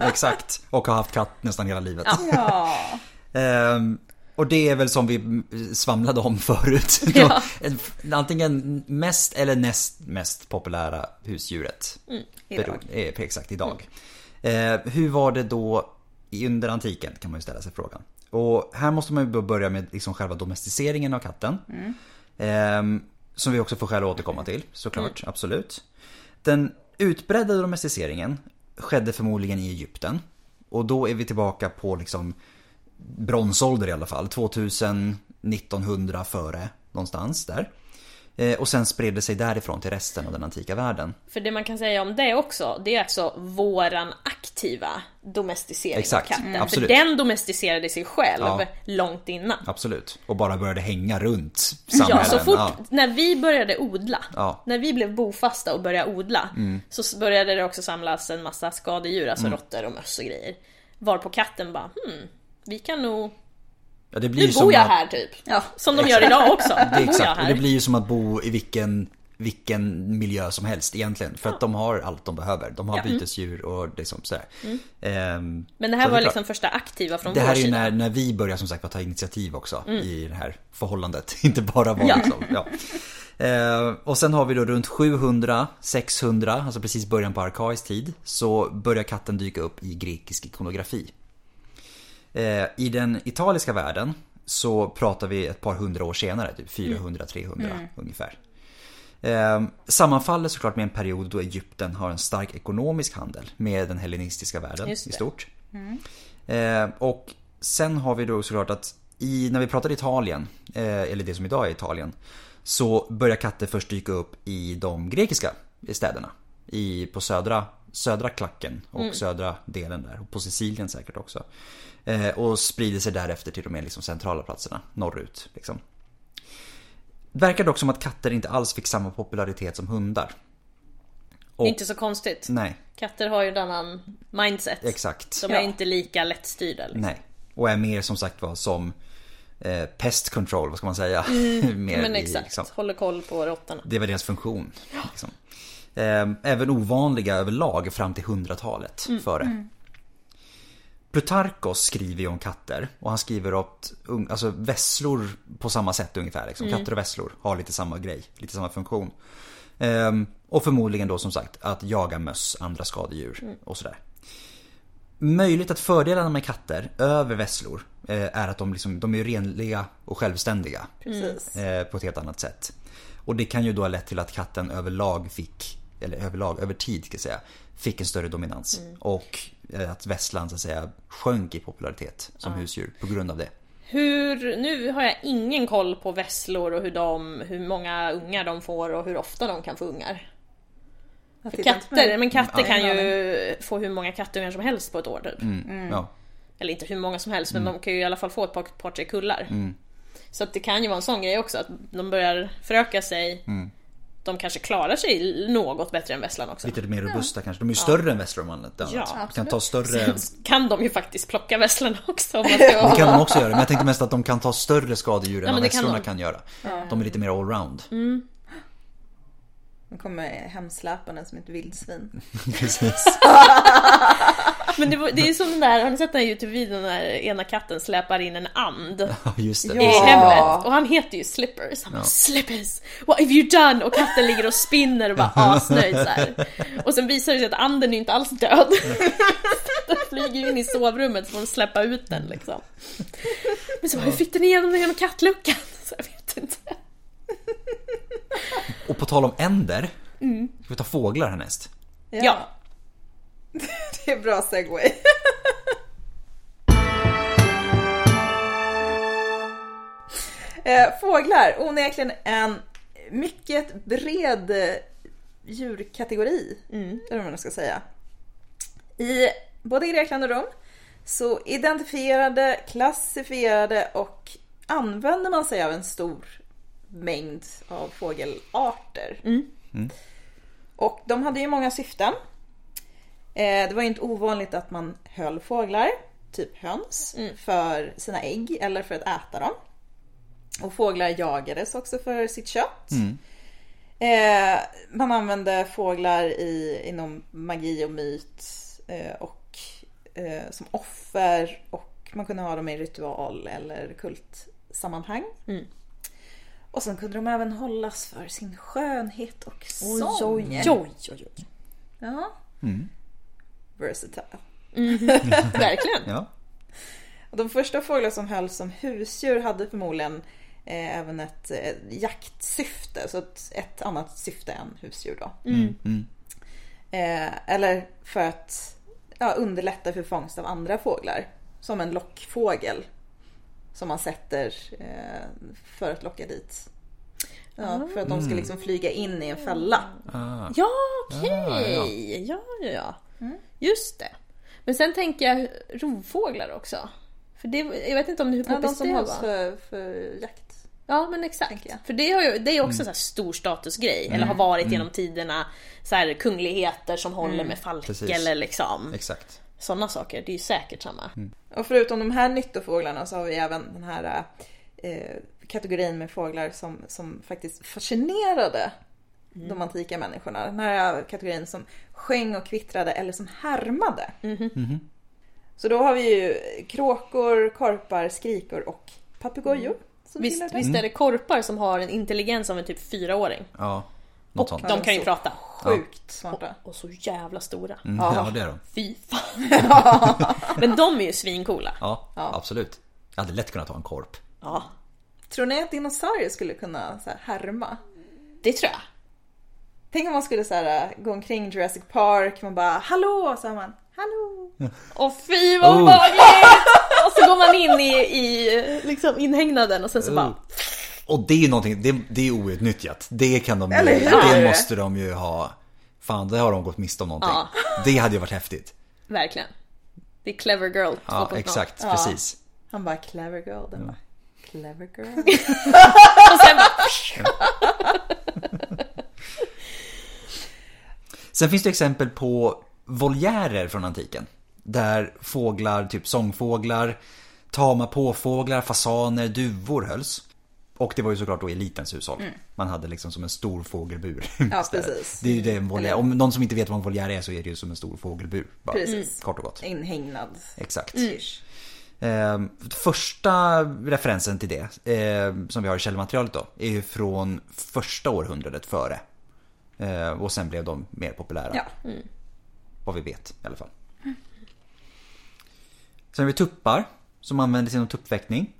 Och, exakt. Och har haft katt nästan hela livet. Ja. Ehm, och det är väl som vi svamlade om förut. Ja. Antingen mest eller näst mest populära husdjuret. idag. Beror- eh, exakt, idag. Eh, hur var det då i- under antiken kan man ju ställa sig frågan. Och här måste man ju börja med liksom själva domesticeringen av katten. Ehm, som vi också får skäl att återkomma till såklart, absolut. Den utbredda domesticeringen skedde förmodligen i Egypten. Och då är vi tillbaka på liksom bronsålder i alla fall. 2000, 1900 före någonstans där. Eh, och sen spred det sig därifrån till resten av den antika världen. För det man kan säga om det också, det är alltså våran aktiva domesticering Exakt, av katten. mm. För den domesticerade sig själv Ja. långt innan. Absolut. Och bara började hänga runt Ja, samhällen. så fort Ja. när vi började odla, Ja. Mm. när vi blev bofasta och började odla, så s- började det också samlas en massa skadedjur, alltså råttor och möss och grejer. Varpå katten bara, hmm, vi kan nog, Ja, det blir nu bor jag att, här typ. Ja, Som de gör idag också. Det exakt, och det blir ju som att bo i vilken, vilken miljö som helst egentligen. För att de har allt de behöver. De har Ja. Mm. bytesdjur och liksom sådär. Ehm, Men det här så var klart. liksom första aktiva från Det vår här är ju sida. när, när vi börjar som sagt att ta initiativ också i det här förhållandet. Inte bara vara Ja. liksom, ja. Eh, och sen har vi då runt 700, 600, alltså precis början på arkaisk tid. Så börjar katten dyka upp i grekisk ikonografi. Eh, I den italiska världen så pratar vi ett par hundra år senare, typ 400-300 ungefär. Eh, sammanfaller såklart med en period då Egypten har en stark ekonomisk handel med den hellenistiska världen i stort. Eh, och sen har vi då såklart att i, när vi pratar Italien, eh, eller det som idag är Italien, så börjar katter först dyka upp i de grekiska städerna. I, på södra, södra klacken och södra delen där. Och på Sicilien säkert också. Eh, och sprider sig därefter till de mer liksom centrala platserna, norrut. Liksom. Det verkar dock som att katter inte alls fick samma popularitet som hundar. Är inte så konstigt. Nej, Katter har ju en annan mindset. exakt. De är Ja. inte lika lättstyrda. Liksom. Nej. Och är mer som sagt var som eh, pest control, vad ska man säga? mer Mm. Men i, exakt, liksom, håller koll på råttorna. det var deras funktion. Liksom. Eh, även ovanliga överlag fram till 100-talet Mm. före. Plutarkos skriver ju om katter och han skriver att alltså, vesslor på samma sätt ungefär. Liksom. Mm. Katter och vesslor har lite samma grej, lite samma funktion. Ehm, och förmodligen då som sagt att jaga möss, andra skadedjur Mm. och sådär. Möjligt att fördelarna med katter över vesslor eh, är att de, liksom, de är renliga och självständiga eh, på ett helt annat sätt. Och det kan ju då ha lett till att katten överlag fick, eller överlag, över tid ska jag säga, fick en större dominans. Och eh, att vässlan så att säga sjönk i popularitet som husdjur på grund av det. Hur, nu har jag ingen koll på vesslor och hur, de, hur många ungar de får och hur ofta de kan få ungar. För katter, men katter Ja, kan ju få hur många kattungar som helst på ett år typ. Mm. Ja. Eller inte hur många som helst Mm. men de kan ju i alla fall få ett par, par tre kullar. Så att det kan ju vara en sån grej också att de börjar föröka sig. Mm. De kanske klarar sig något bättre än vesslan också. Lite mer robusta kanske. De är ju större än vesslor om Ja, De kan ta större... Kan de ju faktiskt plocka vesslarna också om man Det kan de också göra, men jag tänkte mest att de kan ta större skadedjur än vad det kan de. kan göra. De är lite mer allround. De kommer hemsläpande som ett vildsvin. Precis. Men det, var, det är som den där, har ni sett den här Youtube-videon när ena katten släpar in en and Ja, just det. i Ja. hemmet? Och han heter ju Slippers. Han bara Slippers, what have you done? Och katten ligger och spinner och bara asnöjd så här. Och sen visar det sig att anden är inte alls död. Den flyger in i sovrummet så får de släppa ut den liksom. Men så bara, hur fick den igenom den genom kattluckan? Så jag vet inte. Och på tal om änder. Ska vi ta fåglar härnäst? Ja. Det är bra segway. Eh, Fåglar, onekligen en mycket bred djurkategori. Eller vad man ska säga. I både Grekland och Rom så identifierade, klassifierade och använde man sig av en stor mängd av fågelarter. Och de hade ju många syften. Eh, det var ju inte ovanligt att man höll fåglar, typ höns, för sina ägg eller för att äta dem. Och fåglar jagades också för sitt kött. Eh, man använde fåglar i, inom magi och myt eh, och eh, som offer och man kunde ha dem i ritual eller kultsammanhang. Och sen kunde de även hållas för sin skönhet och sång. oj, oj, oj. Ja. Versatile. Verkligen. Ja. Och de första fåglar som hölls som husdjur hade förmodligen eh, även ett eh, jaktsyfte, så ett, ett annat syfte än husdjur då. Eh, eller för att ja, underlätta för fångst av andra fåglar. Som en lockfågel. Som man sätter eh, för att locka dit. Ja, för att de ska liksom flyga in i en fälla. Ah. Ja, okej. Ja, ja, ja. Just det. Men sen tänker jag rovfåglar också. För det, jag vet inte om det hur Ja, de som det hålls för, för jakt. Ja, men exakt. För det, har ju, det är också så här stor statusgrej. Eller har varit genom tiderna. Så här kungligheter som håller med falk Precis. eller liksom. Exakt. Sådana saker. Det är ju säkert samma. Och förutom de här nyttofåglarna så har vi även den här eh, kategorin med fåglar som, som faktiskt fascinerade de antika människorna. Den här kategorin som sjöng och kvittrade eller som härmade. Så då har vi ju kråkor, korpar, skrikor och papegojor. som Visst, visst är det korpar som har en intelligens av en typ fyraåring? Ja. Något Och sånt. de kan ju prata. Sjukt smarta. Och så jävla stora. Mm, ja, det är de. Fy fan. Men de är ju svincoola. Ja, absolut. Jag hade lätt kunnat ha en korp. Ja, Tror ni att dinosaurier skulle kunna så här, härma? det tror jag. Tänk om man skulle så här, gå omkring Jurassic Park, man bara hallå, så hör man hallå. Åh fy vad Oh. Och så går man in i, i liksom inhägnaden och sen så bara... Och det är ju någonting, det, det är outnyttjat. Det kan de ju, det måste de ju ha. Fan, det har de gått miste om någonting. Ja. Det hade ju varit häftigt. Verkligen. Det är Clever Girl 2.0. Ja, exakt. Precis. Han bara clever girl, den bara clever girl. Och sen bara... Sen finns det exempel på voljärer från antiken. Där fåglar, typ sångfåglar, tama påfåglar, fasaner, duvor hölls. Och det var ju såklart då elitens hushåll. Man hade liksom som en stor fågelbur. Mm. Ja, precis. Det är ju det en voljär. Om någon som inte vet vad en voljär är så är det ju som en stor fågelbur. Bara. Precis. Kort och gott. Inhägnad. Exakt. Ish. Eh, första referensen till det, eh, som vi har i källmaterialet då, är ju från första århundradet före. Eh, och sen blev de mer populära. Ja. Vad vi vet i alla fall. Sen har vi tuppar, som användes inom tuppväckning.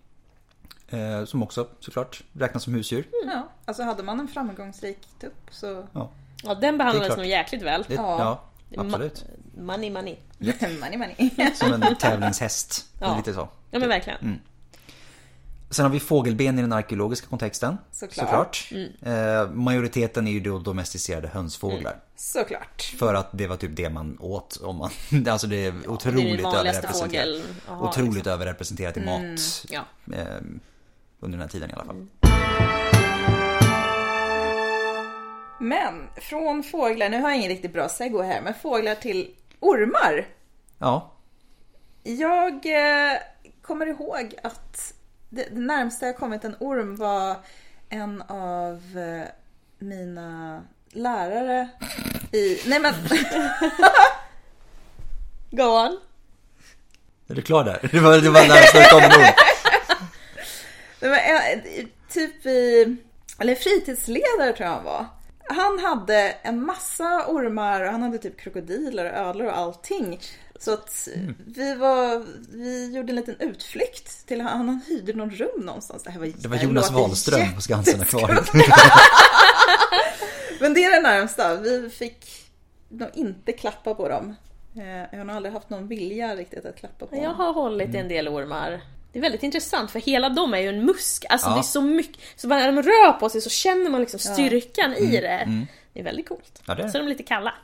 Eh, som också såklart räknas som husdjur. ja. Alltså hade man en framgångsrik tupp så... Ja, Ja, den behandlades nog jäkligt väl. det, Ja. ja absolut. Money, money. money money. Som en tävlingshäst. Ja. Lite så. Ja men verkligen. Sen har vi fågelben i den arkeologiska kontexten. Såklart. Eh, majoriteten är ju då domesticerade hönsfåglar. Såklart. För att det var typ det man åt. Om man, alltså det är Det otroligt är den vanligaste överrepresenterat. Aha, Otroligt liksom. överrepresenterat i mat. Ja. Eh, under den här tiden i alla fall. Men från fåglar, nu har jag ingen riktigt bra segway här, men fåglar till ormar. Ja, Jag eh, kommer ihåg att det, det närmsta jag kommit en orm var en av eh, mina lärare i... Nej men... Go on. Är du klar där? Det var, det var närmast det kom nog. Men, eh, typ i... Eller fritidsledare tror jag han var. Han hade en massa ormar och han hade typ krokodiler och ödlor och allting. Så att vi var, vi gjorde en liten utflykt till han, han hyrde någon rum någonstans. Det, här var, Det var Jonas Wahlström på Skansen akvariet. Men det är det närmsta. Vi fick nog inte klappa på dem. Eh, Jag har nog aldrig haft någon vilja riktigt att klappa på Jag har hållit i en del ormar. Det är väldigt intressant för hela de är ju en musk. Alltså Ja. det är så mycket. Så när de rör på sig så känner man liksom styrkan i det. Det är väldigt coolt. Ja, det är. Så är de lite kalla.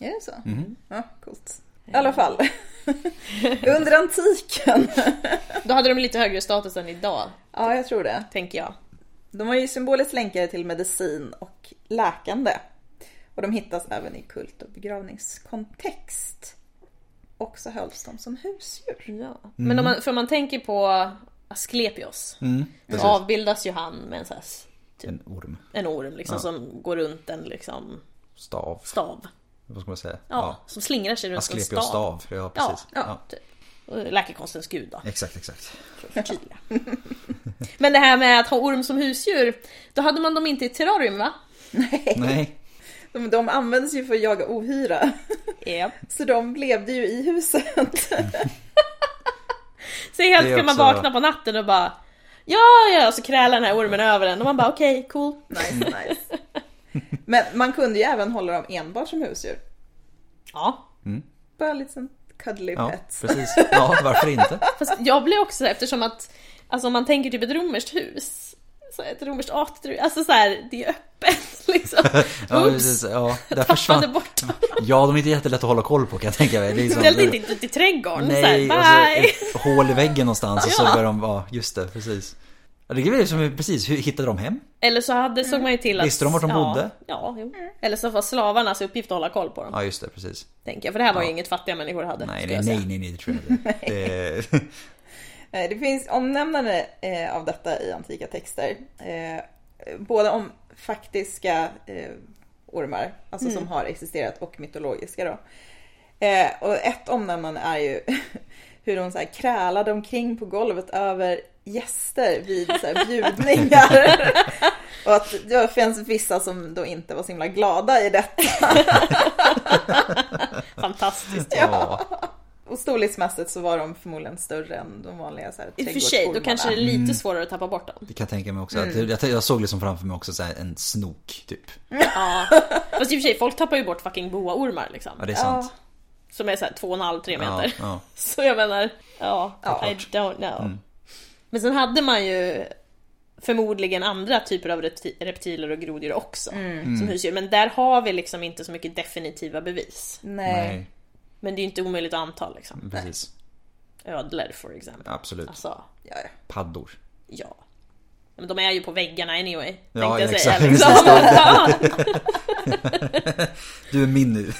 Är det så? Ja, coolt. I alla fall. Under antiken. Då hade de lite högre status än idag, Ja, jag tror det. tänker jag. De var ju symboliskt länkade till medicin och läkande. Och de hittas även i kult och begravningskontext. Och så hölls de som husdjur. Ja. Men om man, för om man tänker på Asklepios. Mm, precis. avbildas ju han med en, så här, s- En orm. en orm liksom, som går runt en liksom, Stav. stav. Vad ska man säga? Ja, Som slingrar sig runt en Asklepios stav. stav. Ja, Ja, precis. ja. Ja. Typ. Läkekonstens gud då. Exakt, exakt. förtydliga. Men det här med att ha orm som husdjur, då hade man dem inte i terrarium va? Nej. De, de används ju för att jaga ohyra. Ja. Så de levde ju i huset. Så helt är kan man också- vakna på natten och bara Ja, ja, och så krälar den här ormen över en och man bara okej, cool. nice, nice. Men man kunde ju även hålla dem enbart som husdjur. Ja. Bara lite sån cuddly Ja, pets. precis. Ja, varför inte? Fast jag blir också eftersom att Alltså om man tänker typ ett romerskt hus så ett romerskt atrium, alltså så här, det är öppet liksom. Ja, precis. Ja, där försvann... bort. Ja, de är inte jättelätt att hålla koll på kan jag tänka mig. Det är som- Speciellt inte ut i trädgården. Nej, så här, alltså bye! ett hål i väggen någonstans och så Ja. börjar de vara, just det, precis. Ja, det är som, precis, hur hittade de hem? Eller så hade, såg man ju till att... Visste de vart de ja, bodde? Ja, jo. Eller så var slavarnas uppgift att hålla koll på dem. Ja, just det, precis. Tänker jag, för det här var ju Ja. inget fattiga människor hade. Nej, nej, nej, nej, nej, det tror jag inte. Det, Eh, Det finns omnämnande eh, av detta i antika texter. Eh, både om faktiska ormar, alltså som har existerat, och mytologiska då. Och ett omnämnande är ju hur de så här krälade omkring på golvet över gäster vid så här bjudningar. och att det finns vissa som då inte var så himla glada i detta. Fantastiskt. ja. Och storleksmässigt så var de förmodligen större än de vanliga så här, I och för sig, då kanske det är lite svårare att tappa bort dem. Det kan jag tänka mig också. Att, jag, jag såg liksom framför mig också så här en snok, typ. Ja. Fast i och för sig, folk tappar ju bort fucking boaormar liksom. Ja, det är sant. Som är såhär 2,5-3 Ja, meter. ja. Så jag menar, ja, Ja. I don't know. Men sen hade man ju förmodligen andra typer av repti- reptiler och groddjur också. Som husdjur. Men där har vi liksom inte så mycket definitiva bevis. Nej. Nej, Men det är ju inte omöjligt att anta liksom. precis. Ödlor for example. Absolut. Alltså, Ja, ja. Paddor. ja. Men de är ju på väggarna anyway. Ja, jag exakt. säga. Liksom. Du är min nu.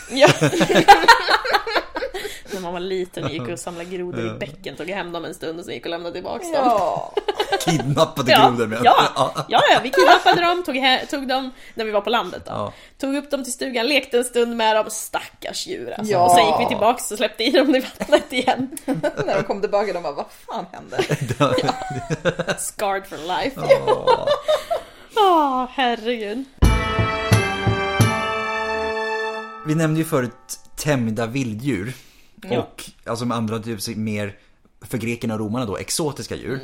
När man var liten och gick och samlade grodor i bäcken, tog hem dem en stund och sen gick och lämnade tillbaka dem. Ja. Kidnappade Ja, grodor med. ja, ja, ja, vi kidnappade dem, tog, he- tog dem när vi var på landet då. Ja. Tog upp dem till stugan, lekte en stund med dem, stackars djur alltså. Ja. Och sen gick vi tillbaks och släppte i dem i vattnet igen. När de kom tillbaka de bara, vad fan hände? Scarred for life. Ja. Åh, herregud. Vi nämnde ju förut tämjda vilddjur. Ja. Och alltså med andra typ mer, för grekerna och romarna då, exotiska djur.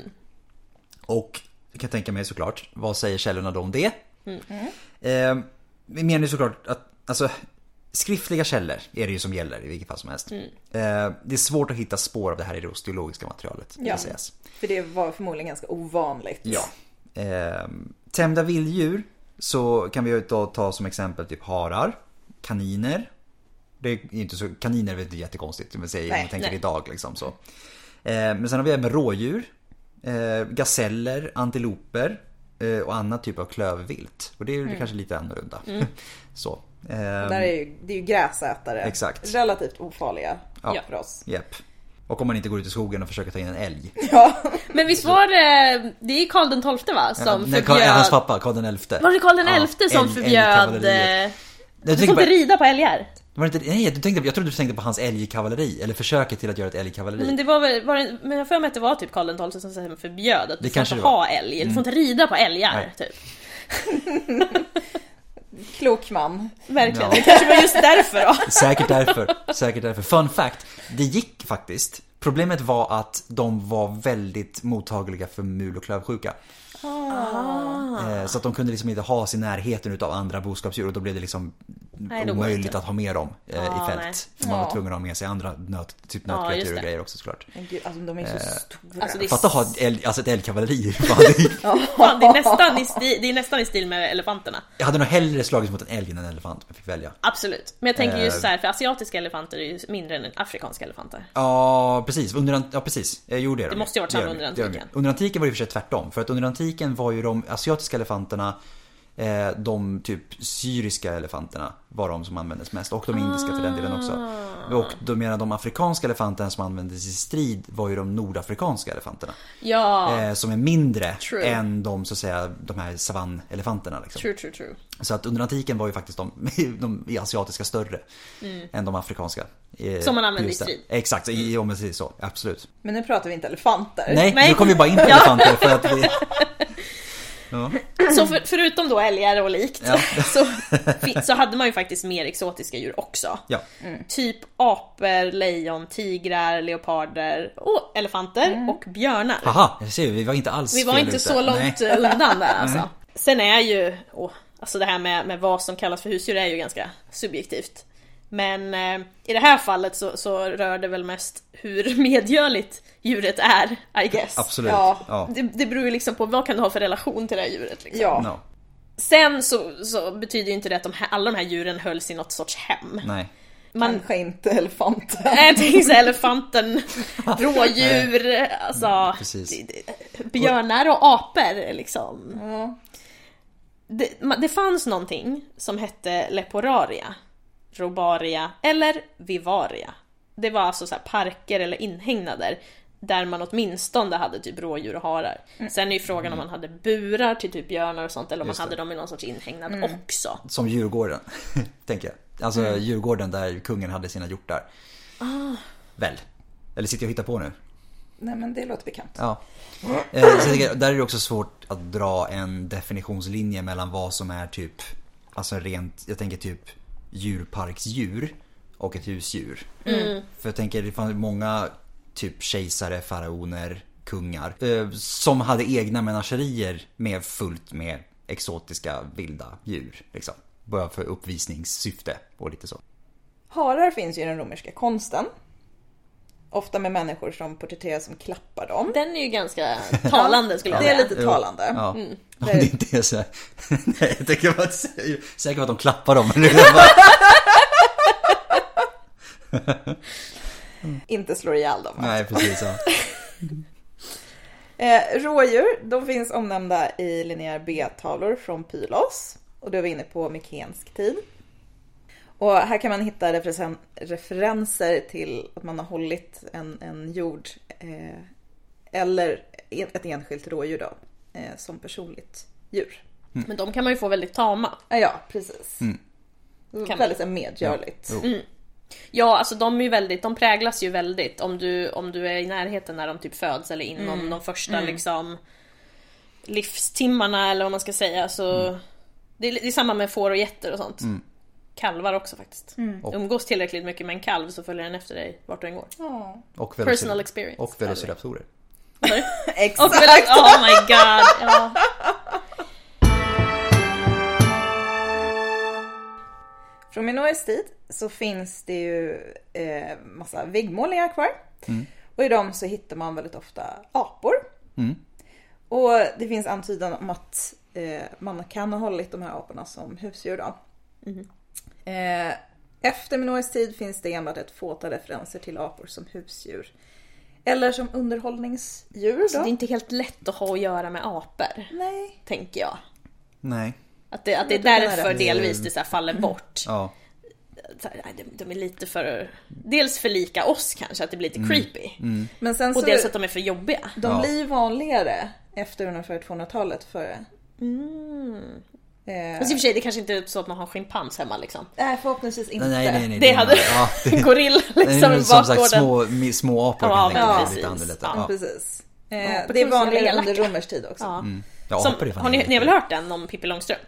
Och jag kan tänka mig såklart, vad säger källorna då om det? Eh, vi menar ju såklart att, alltså skriftliga källor är det ju som gäller i vilket fall som helst. Eh, det är svårt att hitta spår av det här i det osteologiska materialet. Ja. sägas. För det var förmodligen ganska ovanligt. Ja. Eh, tämjda vilddjur så kan vi då ta som exempel typ harar, kaniner. Det är inte så, kaniner är väl inte jättekonstigt om man säger, om Nej, man tänker nej. idag liksom så. Eh, men sen har vi även rådjur, eh, gaseller, antiloper eh, och annat typ av klövvilt. Och det är ju kanske lite annorlunda. så. Eh, Där är ju, det är ju gräsätare. Exakt. Relativt ofarliga Ja. för oss. Japp. Och om man inte går ut i skogen och försöker ta in en älg. Ja, Men visst var det, det är Karl den XII va? Som Nej, förbjöd... Karl- Hans pappa, Karl den XI. Var det Karl den Ja, XI som älg- förbjöd... Du får inte rida på älgar. Var det inte, nej, du tänkte, jag trodde du tänkte på hans älgkavalleri, eller försöket till att göra ett älgkavalleri. Men det var väl, var det, men jag för mig att det var typ Karl den XII som sen förbjöd att du får inte ha älg, du får inte rida på älgar Nej. typ. klok man. Verkligen, Ja. det kanske var just därför då. Säkert därför, säkert därför. Fun fact, det gick faktiskt. Problemet var att de var väldigt mottagliga för mul och klövsjuka. Eh, Så att de kunde liksom inte ha sig i närheten utav andra boskapsdjur och då blev det liksom Nej, omöjligt att ha med dem eh, Ja, i fält. nej. För man var Ja. tvungen att ha med sig andra nöt, typ nötkreatur och det. grejer också såklart. Men gud, alltså de är så stora. Alltså, Fatta ha ett, älg, alltså ett älgkavalleri. Fan, det- är nästan i stil, det är nästan i stil med elefanterna. Jag hade nog hellre slagits mot en älg än en elefant om jag fick välja. Absolut. Men jag tänker just Eh. så här, för asiatiska elefanter är ju mindre än afrikanska elefanter. Ja, precis. Under, ja, precis. Jag gjorde det. Det måste ju ha varit samma de. under antiken. Under antiken var det i och för sig tvärtom. För att under antiken var ju de asiatiska elefanterna eh, de typ syriska elefanterna var de som användes mest. Och de indiska för den delen också. Ah. Och de menar de afrikanska elefanterna som användes i strid var ju de nordafrikanska elefanterna. Ja, Eh, som är mindre True. än de så att säga de här savannelefanterna liksom. true, true, true. Så att under antiken var ju faktiskt de, de asiatiska större än de afrikanska. Eh, Som man använde i strid. Exakt, i, om man säger så. Absolut. Men nu pratar vi inte elefanter. Nej, Nej. nu kommer vi bara in på elefanter för att vi... Ja. Så för, förutom då älgar och likt Ja. så, så hade man ju faktiskt mer exotiska djur också. ja. Typ apor, lejon, tigrar, leoparder och elefanter och björnar. Haha, jag ser, vi var inte alls Vi var inte ute. så långt Nej. undan där alltså. Sen är ju, åh, alltså det här med, med vad som kallas för husdjur är ju ganska subjektivt. Men eh, i det här fallet så, så rör det väl mest hur medgörligt djuret är, I guess. Absolut. Ja. Ja. Det, det beror ju liksom på vad kan du ha för relation till det här djuret. Liksom. Ja. No. Sen så, så betyder ju inte det att de här, alla de här djuren hölls i något sorts hem. Nej. Man, Kanske inte elefanten. jag tänker så här, elefanten, rådjur, alltså Precis. det- det- björnar och apor liksom. Ja. Det, det fanns någonting som hette leporaria, robaria eller vivaria. Det var alltså så här parker eller inhägnader där man åtminstone hade typ rådjur och harar. Sen är ju frågan om man hade burar till typ björnar och sånt eller om man hade dem i någon sorts inhägnad också. Som Djurgården, tänker jag. Alltså Djurgården där kungen hade sina hjortar. Väl? Eller sitter jag och hittar på nu? Nej men det låter bekant. Ja. Eh, jag där är det också svårt att dra en definitionslinje mellan vad som är typ, alltså rent, jag tänker typ djurparksdjur och ett husdjur. För jag tänker det fanns många typ kejsare, faraoner, kungar eh, som hade egna menagerier med fullt med exotiska vilda djur. Liksom. Bara för uppvisningssyfte och lite så. Harar finns ju i den romerska konsten. Ofta med människor som porträtteras som klappar dem. Den är ju ganska talande skulle jag Det är säga. lite talande. Ja. Mm. Om det inte är så här. Nej, jag tänker bara säga, säker på att de klappar dem. Bara, Inte slår ihjäl dem. nej, precis. Ja. Eh, rådjur, de finns omnämnda i linjär B-tavlor från Pylos. Och då är vi inne på mykensk tid. Och här kan man hitta referen- referenser till att man har hållit en, en jord eh, eller ett enskilt rådjur då, eh, som personligt djur. Men de kan man ju få väldigt tama. Ja, ja precis. man. Väldigt så här medgörligt. Jo. Ja, alltså de är ju väldigt, de präglas ju väldigt om du, om du är i närheten när de typ föds eller inom de första liksom livstimmarna eller vad man ska säga så det, är, det är samma med får och getter och sånt. Kalvar också faktiskt. Och- Umgås tillräckligt mycket med en kalv så följer den efter dig vart du än går. Och Personal experience. Och velociraptorer. Exakt! Och oh my god! Ja. Från Minoes tid så finns det ju eh, massa väggmålningar kvar. Och i dem så hittar man väldigt ofta apor. Mm. Och det finns antydan om att eh, man kan ha hållit de här aporna som husdjur då. Eh, efter Minoes tid finns det enbart ett fåtal referenser till apor som husdjur. Eller som underhållningsdjur Så då. det är inte helt lätt att ha att göra med apor, Nej. tänker jag. Nej. Att det, att det är därför delvis det så här faller bort. Ja. så de, de är lite för, dels för lika oss kanske, att det blir lite creepy. Men sen Och så, dels att de är för jobbiga. de Ja. blir vanligare efter ungefär 200-talet före. Eh, Fast i och för sig, det kanske inte är så att man har schimpans hemma liksom. nej, förhoppningsvis inte. Nej, nej, nej. Det hade ja, det, gorilla liksom i som sagt små, små apor Ja, kan jag tänka mig. precis. Lite annorlunda. Ja. Precis. Eh, Ja, det är vanligare under romersk tid också. Ja. Ja, Som, apor är fan har ni, helt ni har väl hört den om Pippi Långstrump?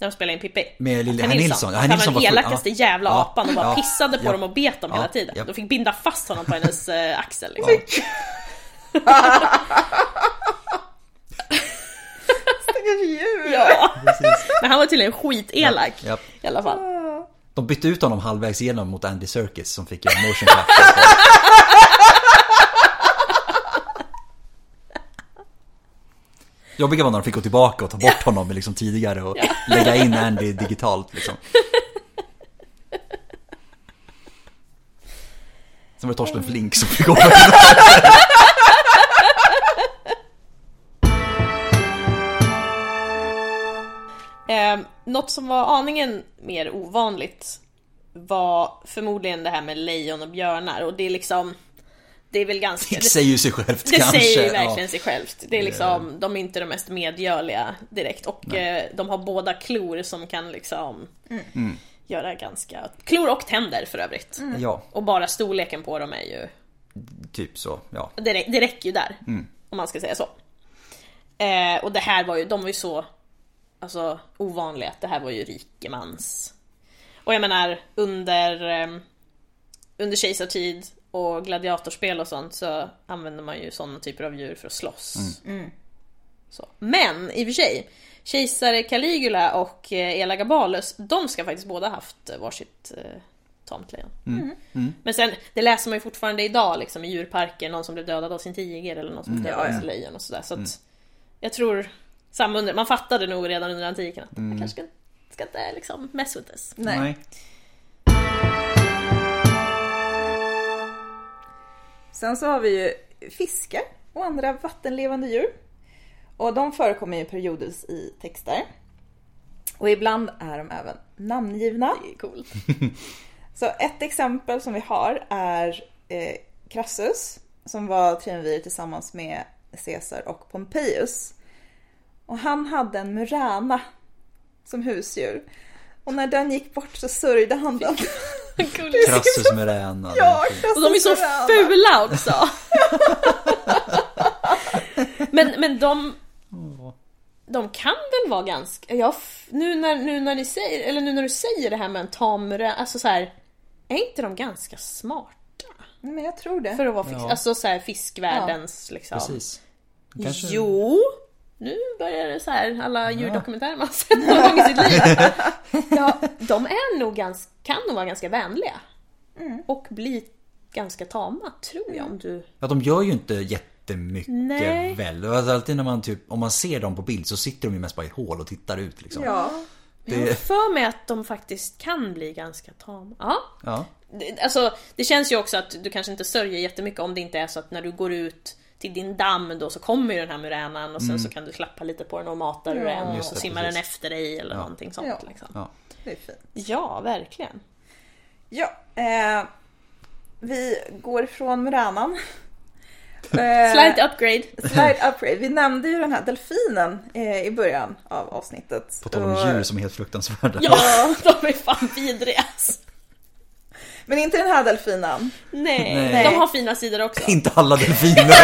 När de spelar in Pippi? Med lille- Herr Nilsson. Han var den elakaste ja. jävla Ja. apan och bara Ja. pissade på Ja. dem och bet dem hela tiden. Ja. De fick binda fast honom på hennes eh, axel. Liksom. Stackars djur! Ja. Precis. Men han var tydligen skitelak Ja. i alla fall. De bytte ut honom halvvägs igenom mot Andy Serkis som fick göra motion capture. Jobbiga var när de fick gå tillbaka och ta bort honom liksom tidigare och lägga in Andy digitalt liksom. Sen var det Torsten Flink som fick gå något som var aningen mer ovanligt var förmodligen det här med lejon och björnar och det är liksom Det är väl ganska Det säger ju sig självt Det kanske. säger ju ja. verkligen sig självt. Det är liksom, de är inte de mest medgörliga direkt och eh, de har båda klor som kan liksom Mm. göra ganska... Klor och tänder för övrigt. Ja, Och bara storleken på dem är ju... typ så. Ja. Det, det räcker ju där. Mm. Om man ska säga så. Eh, och det här var ju, de var ju så alltså, ovanliga att det här var ju rikemans. Och jag menar under, eh, under kejsartid och gladiatorspel och sånt så använder man ju sådana typer av djur för att slåss. Så. Men i och för sig, kejsare Caligula och eh, Elagabalus, de ska faktiskt båda haft varsitt eh, tamt lejon. Men sen, det läser man ju fortfarande idag liksom i djurparker, någon som blev dödad av sin tiger eller någon som blev dödad av Ja, sitt lejon och sådär. Så att jag tror, samma under, man fattade nog redan under antiken att man kanske ska, ska inte liksom mess with this. Nej. Sen så har vi ju fiskar och andra vattenlevande djur. Och de förekommer ju periodvis i texter. Och ibland är de även namngivna. Det är coolt. Så ett exempel som vi har är eh, Crassus som var triumvir tillsammans med Caesar och Pompeius. Och han hade en murana som husdjur. Och när den gick bort så sörjde han den. Crassus Murena. Ja, Crassus Och de är så fula också! men, men de... De kan väl vara ganska... Ja, nu, när, nu, när ni säger, eller nu när du säger det här med en tamre, alltså så här, Är inte de ganska smarta? Nej, Men jag tror det. För att vara fisk, Ja. alltså så här, fiskvärldens liksom... Precis. Kanske... Jo! Nu börjar det så här, alla djurdokumentärer man sett någon gång i sitt liv. Ja, de är nog ganska, kan nog vara ganska vänliga. Och bli ganska tama, tror jag. Om du... Ja, de gör ju inte jättemycket Nej. väl. Alltså, alltid när man typ, om man ser dem på bild så sitter de ju mest bara i ett hål och tittar ut liksom. Ja. Jag har för mig att de faktiskt kan bli ganska tama. Ja. Ja. Det- Alltså, det känns ju också att du kanske inte sörjer jättemycket om det inte är så att när du går ut till din damm då så kommer ju den här muränan och sen så kan du klappa lite på den och mata Ja. den och Mm. Det, simmar precis. den efter dig eller Ja. någonting sånt. Ja. Liksom. Ja. Det är fint. ja, verkligen. Ja, eh, vi går från Muranan. Eh, Slight upgrade. Slide upgrade. Vi nämnde ju den här delfinen eh, i början av avsnittet. På tal om djur som är helt fruktansvärda. Ja, de är fan vidriga alltså. Men inte den här delfinen. Nej, Nej. de har fina sidor också. Inte alla delfiner.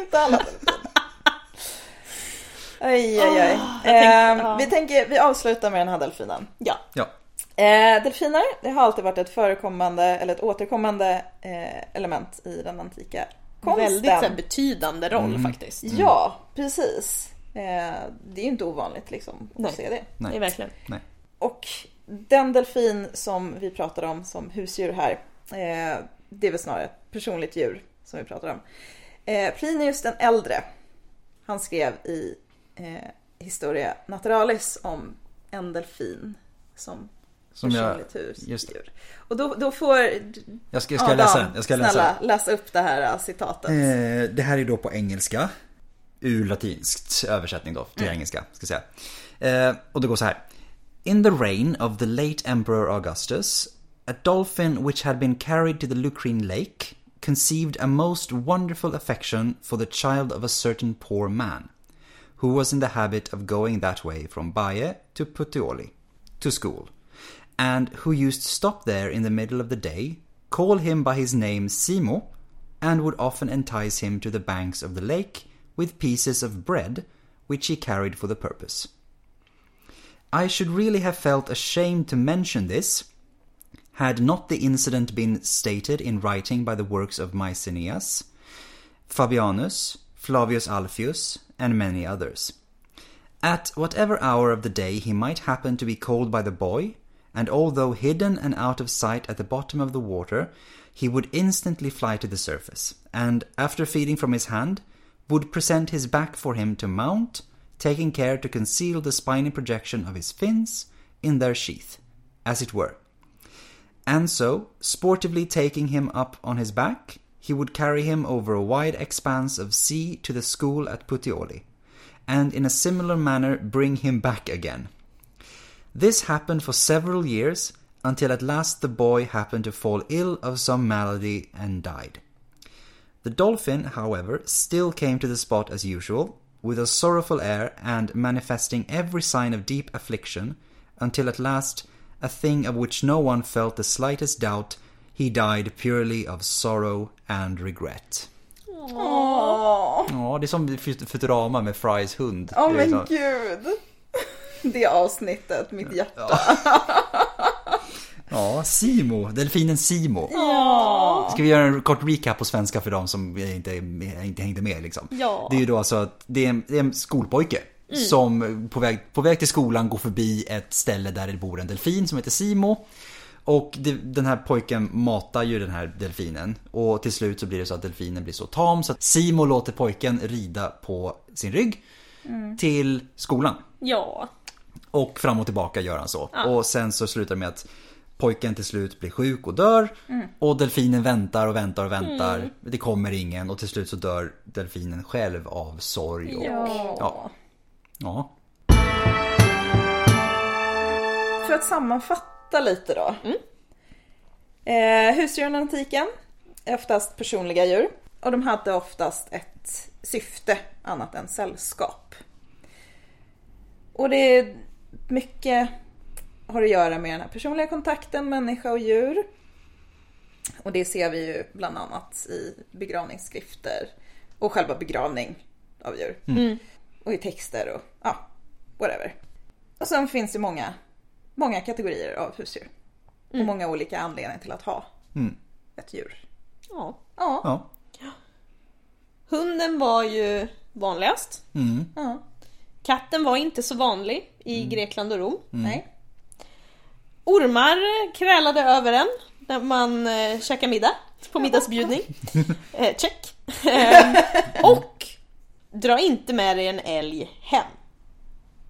Inte alla delfiner. Aj, aj, aj. jag tänkte- Eh, ja. Vi tänker, vi avslutar med den här delfinen. Ja. ja. Eh, delfiner, det har alltid varit ett förekommande, eller ett återkommande eh, element i den antika konsten. Väldigt så här, betydande roll faktiskt. Ja, precis. Eh, det är ju inte ovanligt liksom att Nej. se det. Det är verkligen. Nej. Och den delfin som vi pratar om som husdjur här, eh, det är väl snarare ett personligt djur som vi pratar om. Eh, Plinius den äldre, han skrev i eh, Historia Naturalis om en delfin som Som jag, personligt husdjur. just det. Och då, då får Jag ska, jag ska läsa. Jag ska läsa. snälla läsa upp det här äh, citatet. Eh, det här är då på engelska. Ur latinskt översättning då till engelska. Ska jag säga. Eh, och det går så här. In the reign of the late Emperor Augustus, a dolphin which had been carried to the Lucrine Lake conceived a most wonderful affection for the child of a certain poor man, who was in the habit of going that way from Baie to Puteoli, to school, and who used to stop there in the middle of the day, call him by his name Simo, and would often entice him to the banks of the lake with pieces of bread which he carried for the purpose. I should really have felt ashamed to mention this had not the incident been stated in writing by the works of Mycenaeus, Fabianus, Flavius Alfius, and many others. At whatever hour of the day he might happen to be called by the boy, and although hidden and out of sight at the bottom of the water, he would instantly fly to the surface, and after feeding from his hand, would present his back for him to mount, taking care to conceal the spiny projection of his fins in their sheath, as it were. And so, sportively taking him up on his back, he would carry him over a wide expanse of sea to the school at Puteoli, and in a similar manner bring him back again. This happened for several years, until at last the boy happened to fall ill of some malady and died. The dolphin, however, still came to the spot as usual, with a sorrowful air and manifesting every sign of deep affliction, until at last, a thing of which no one felt the slightest doubt, he died purely of sorrow and regret. Åh, Ja, det är som Futurama med Frys hund. Åh, är men gud. Det avsnittet, mitt hjärta. Ja, Simo, delfinen Simo. Ja. Ska vi göra en kort recap på svenska för de som inte, inte hängde med liksom? Ja. Det är ju då alltså att det är en, det är en skolpojke som på väg, på väg till skolan går förbi ett ställe där det bor en delfin som heter Simo. Och det, den här pojken matar ju den här delfinen och till slut så blir det så att delfinen blir så tam så att Simo låter pojken rida på sin rygg till skolan. Ja. Och fram och tillbaka gör han så. Och sen så slutar det med att pojken till slut blir sjuk och dör. Och delfinen väntar och väntar och väntar. Det kommer ingen och till slut så dör delfinen själv av sorg. Och, Ja. Ja. ja. För att sammanfatta lite då. Eh, husdjuren i antiken är oftast personliga djur. Och de hade oftast ett syfte annat än sällskap. Och det är mycket har att göra med den här personliga kontakten människa och djur. Och det ser vi ju bland annat i begravningsskrifter och själva begravning av djur. Och i texter och ja, whatever. Och sen finns det många, många kategorier av husdjur. Och många olika anledningar till att ha Mm. ett djur. ja. Ja, ja. Hunden var ju vanligast. Mm. ja. Katten var inte så vanlig i Grekland och Rom. nej. Ormar krälade över en när man eh, käkade middag på middagsbjudning. Eh, check. Eh, och dra inte med dig en älg hem.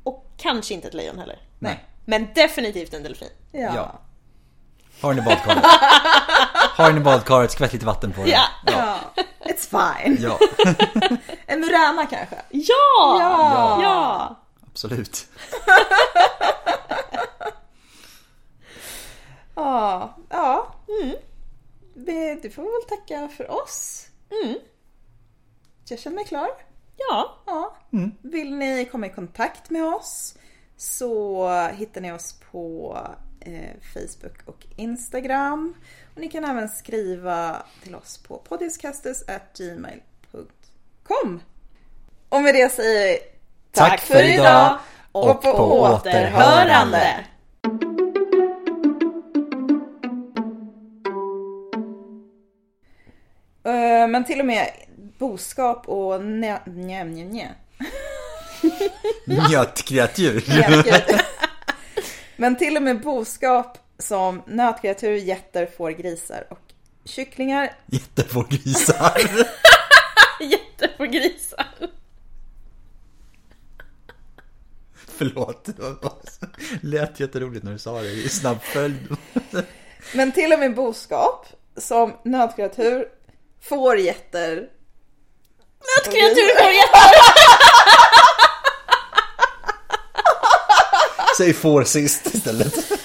Och kanske inte ett lejon heller. Nej. Men definitivt en delfin. Ja. Ja. Har ni badkaret? Har ni badkaret, skvätt lite vatten på det. Ja. ja. It's fine. Ja, En muräna kanske? Ja! Ja. ja! absolut. Ja. Ja. Vi- Du får väl tacka för oss. Mm. Jag känner mig klar. Ja. Ja. Vill ni komma i kontakt med oss så hittar ni oss på eh, Facebook och Instagram. Och ni kan även skriva till oss på podiuscastus@gmail.com. Och med det säger jag Tack för idag och på återhörande. Eh, Men till och med boskap och nä, nä, nä, nä. Nötkreatur. Men till och med boskap som nötkreatur, getter, får, grisar och kycklingar Jättefå grisar. Jätte på grisar. Förlåt. Det lät jätteroligt när du sa det i snabb följd. Men till och med boskap som nötkreatur, får, getter Nötkreatur får jätte... Säg får sist istället.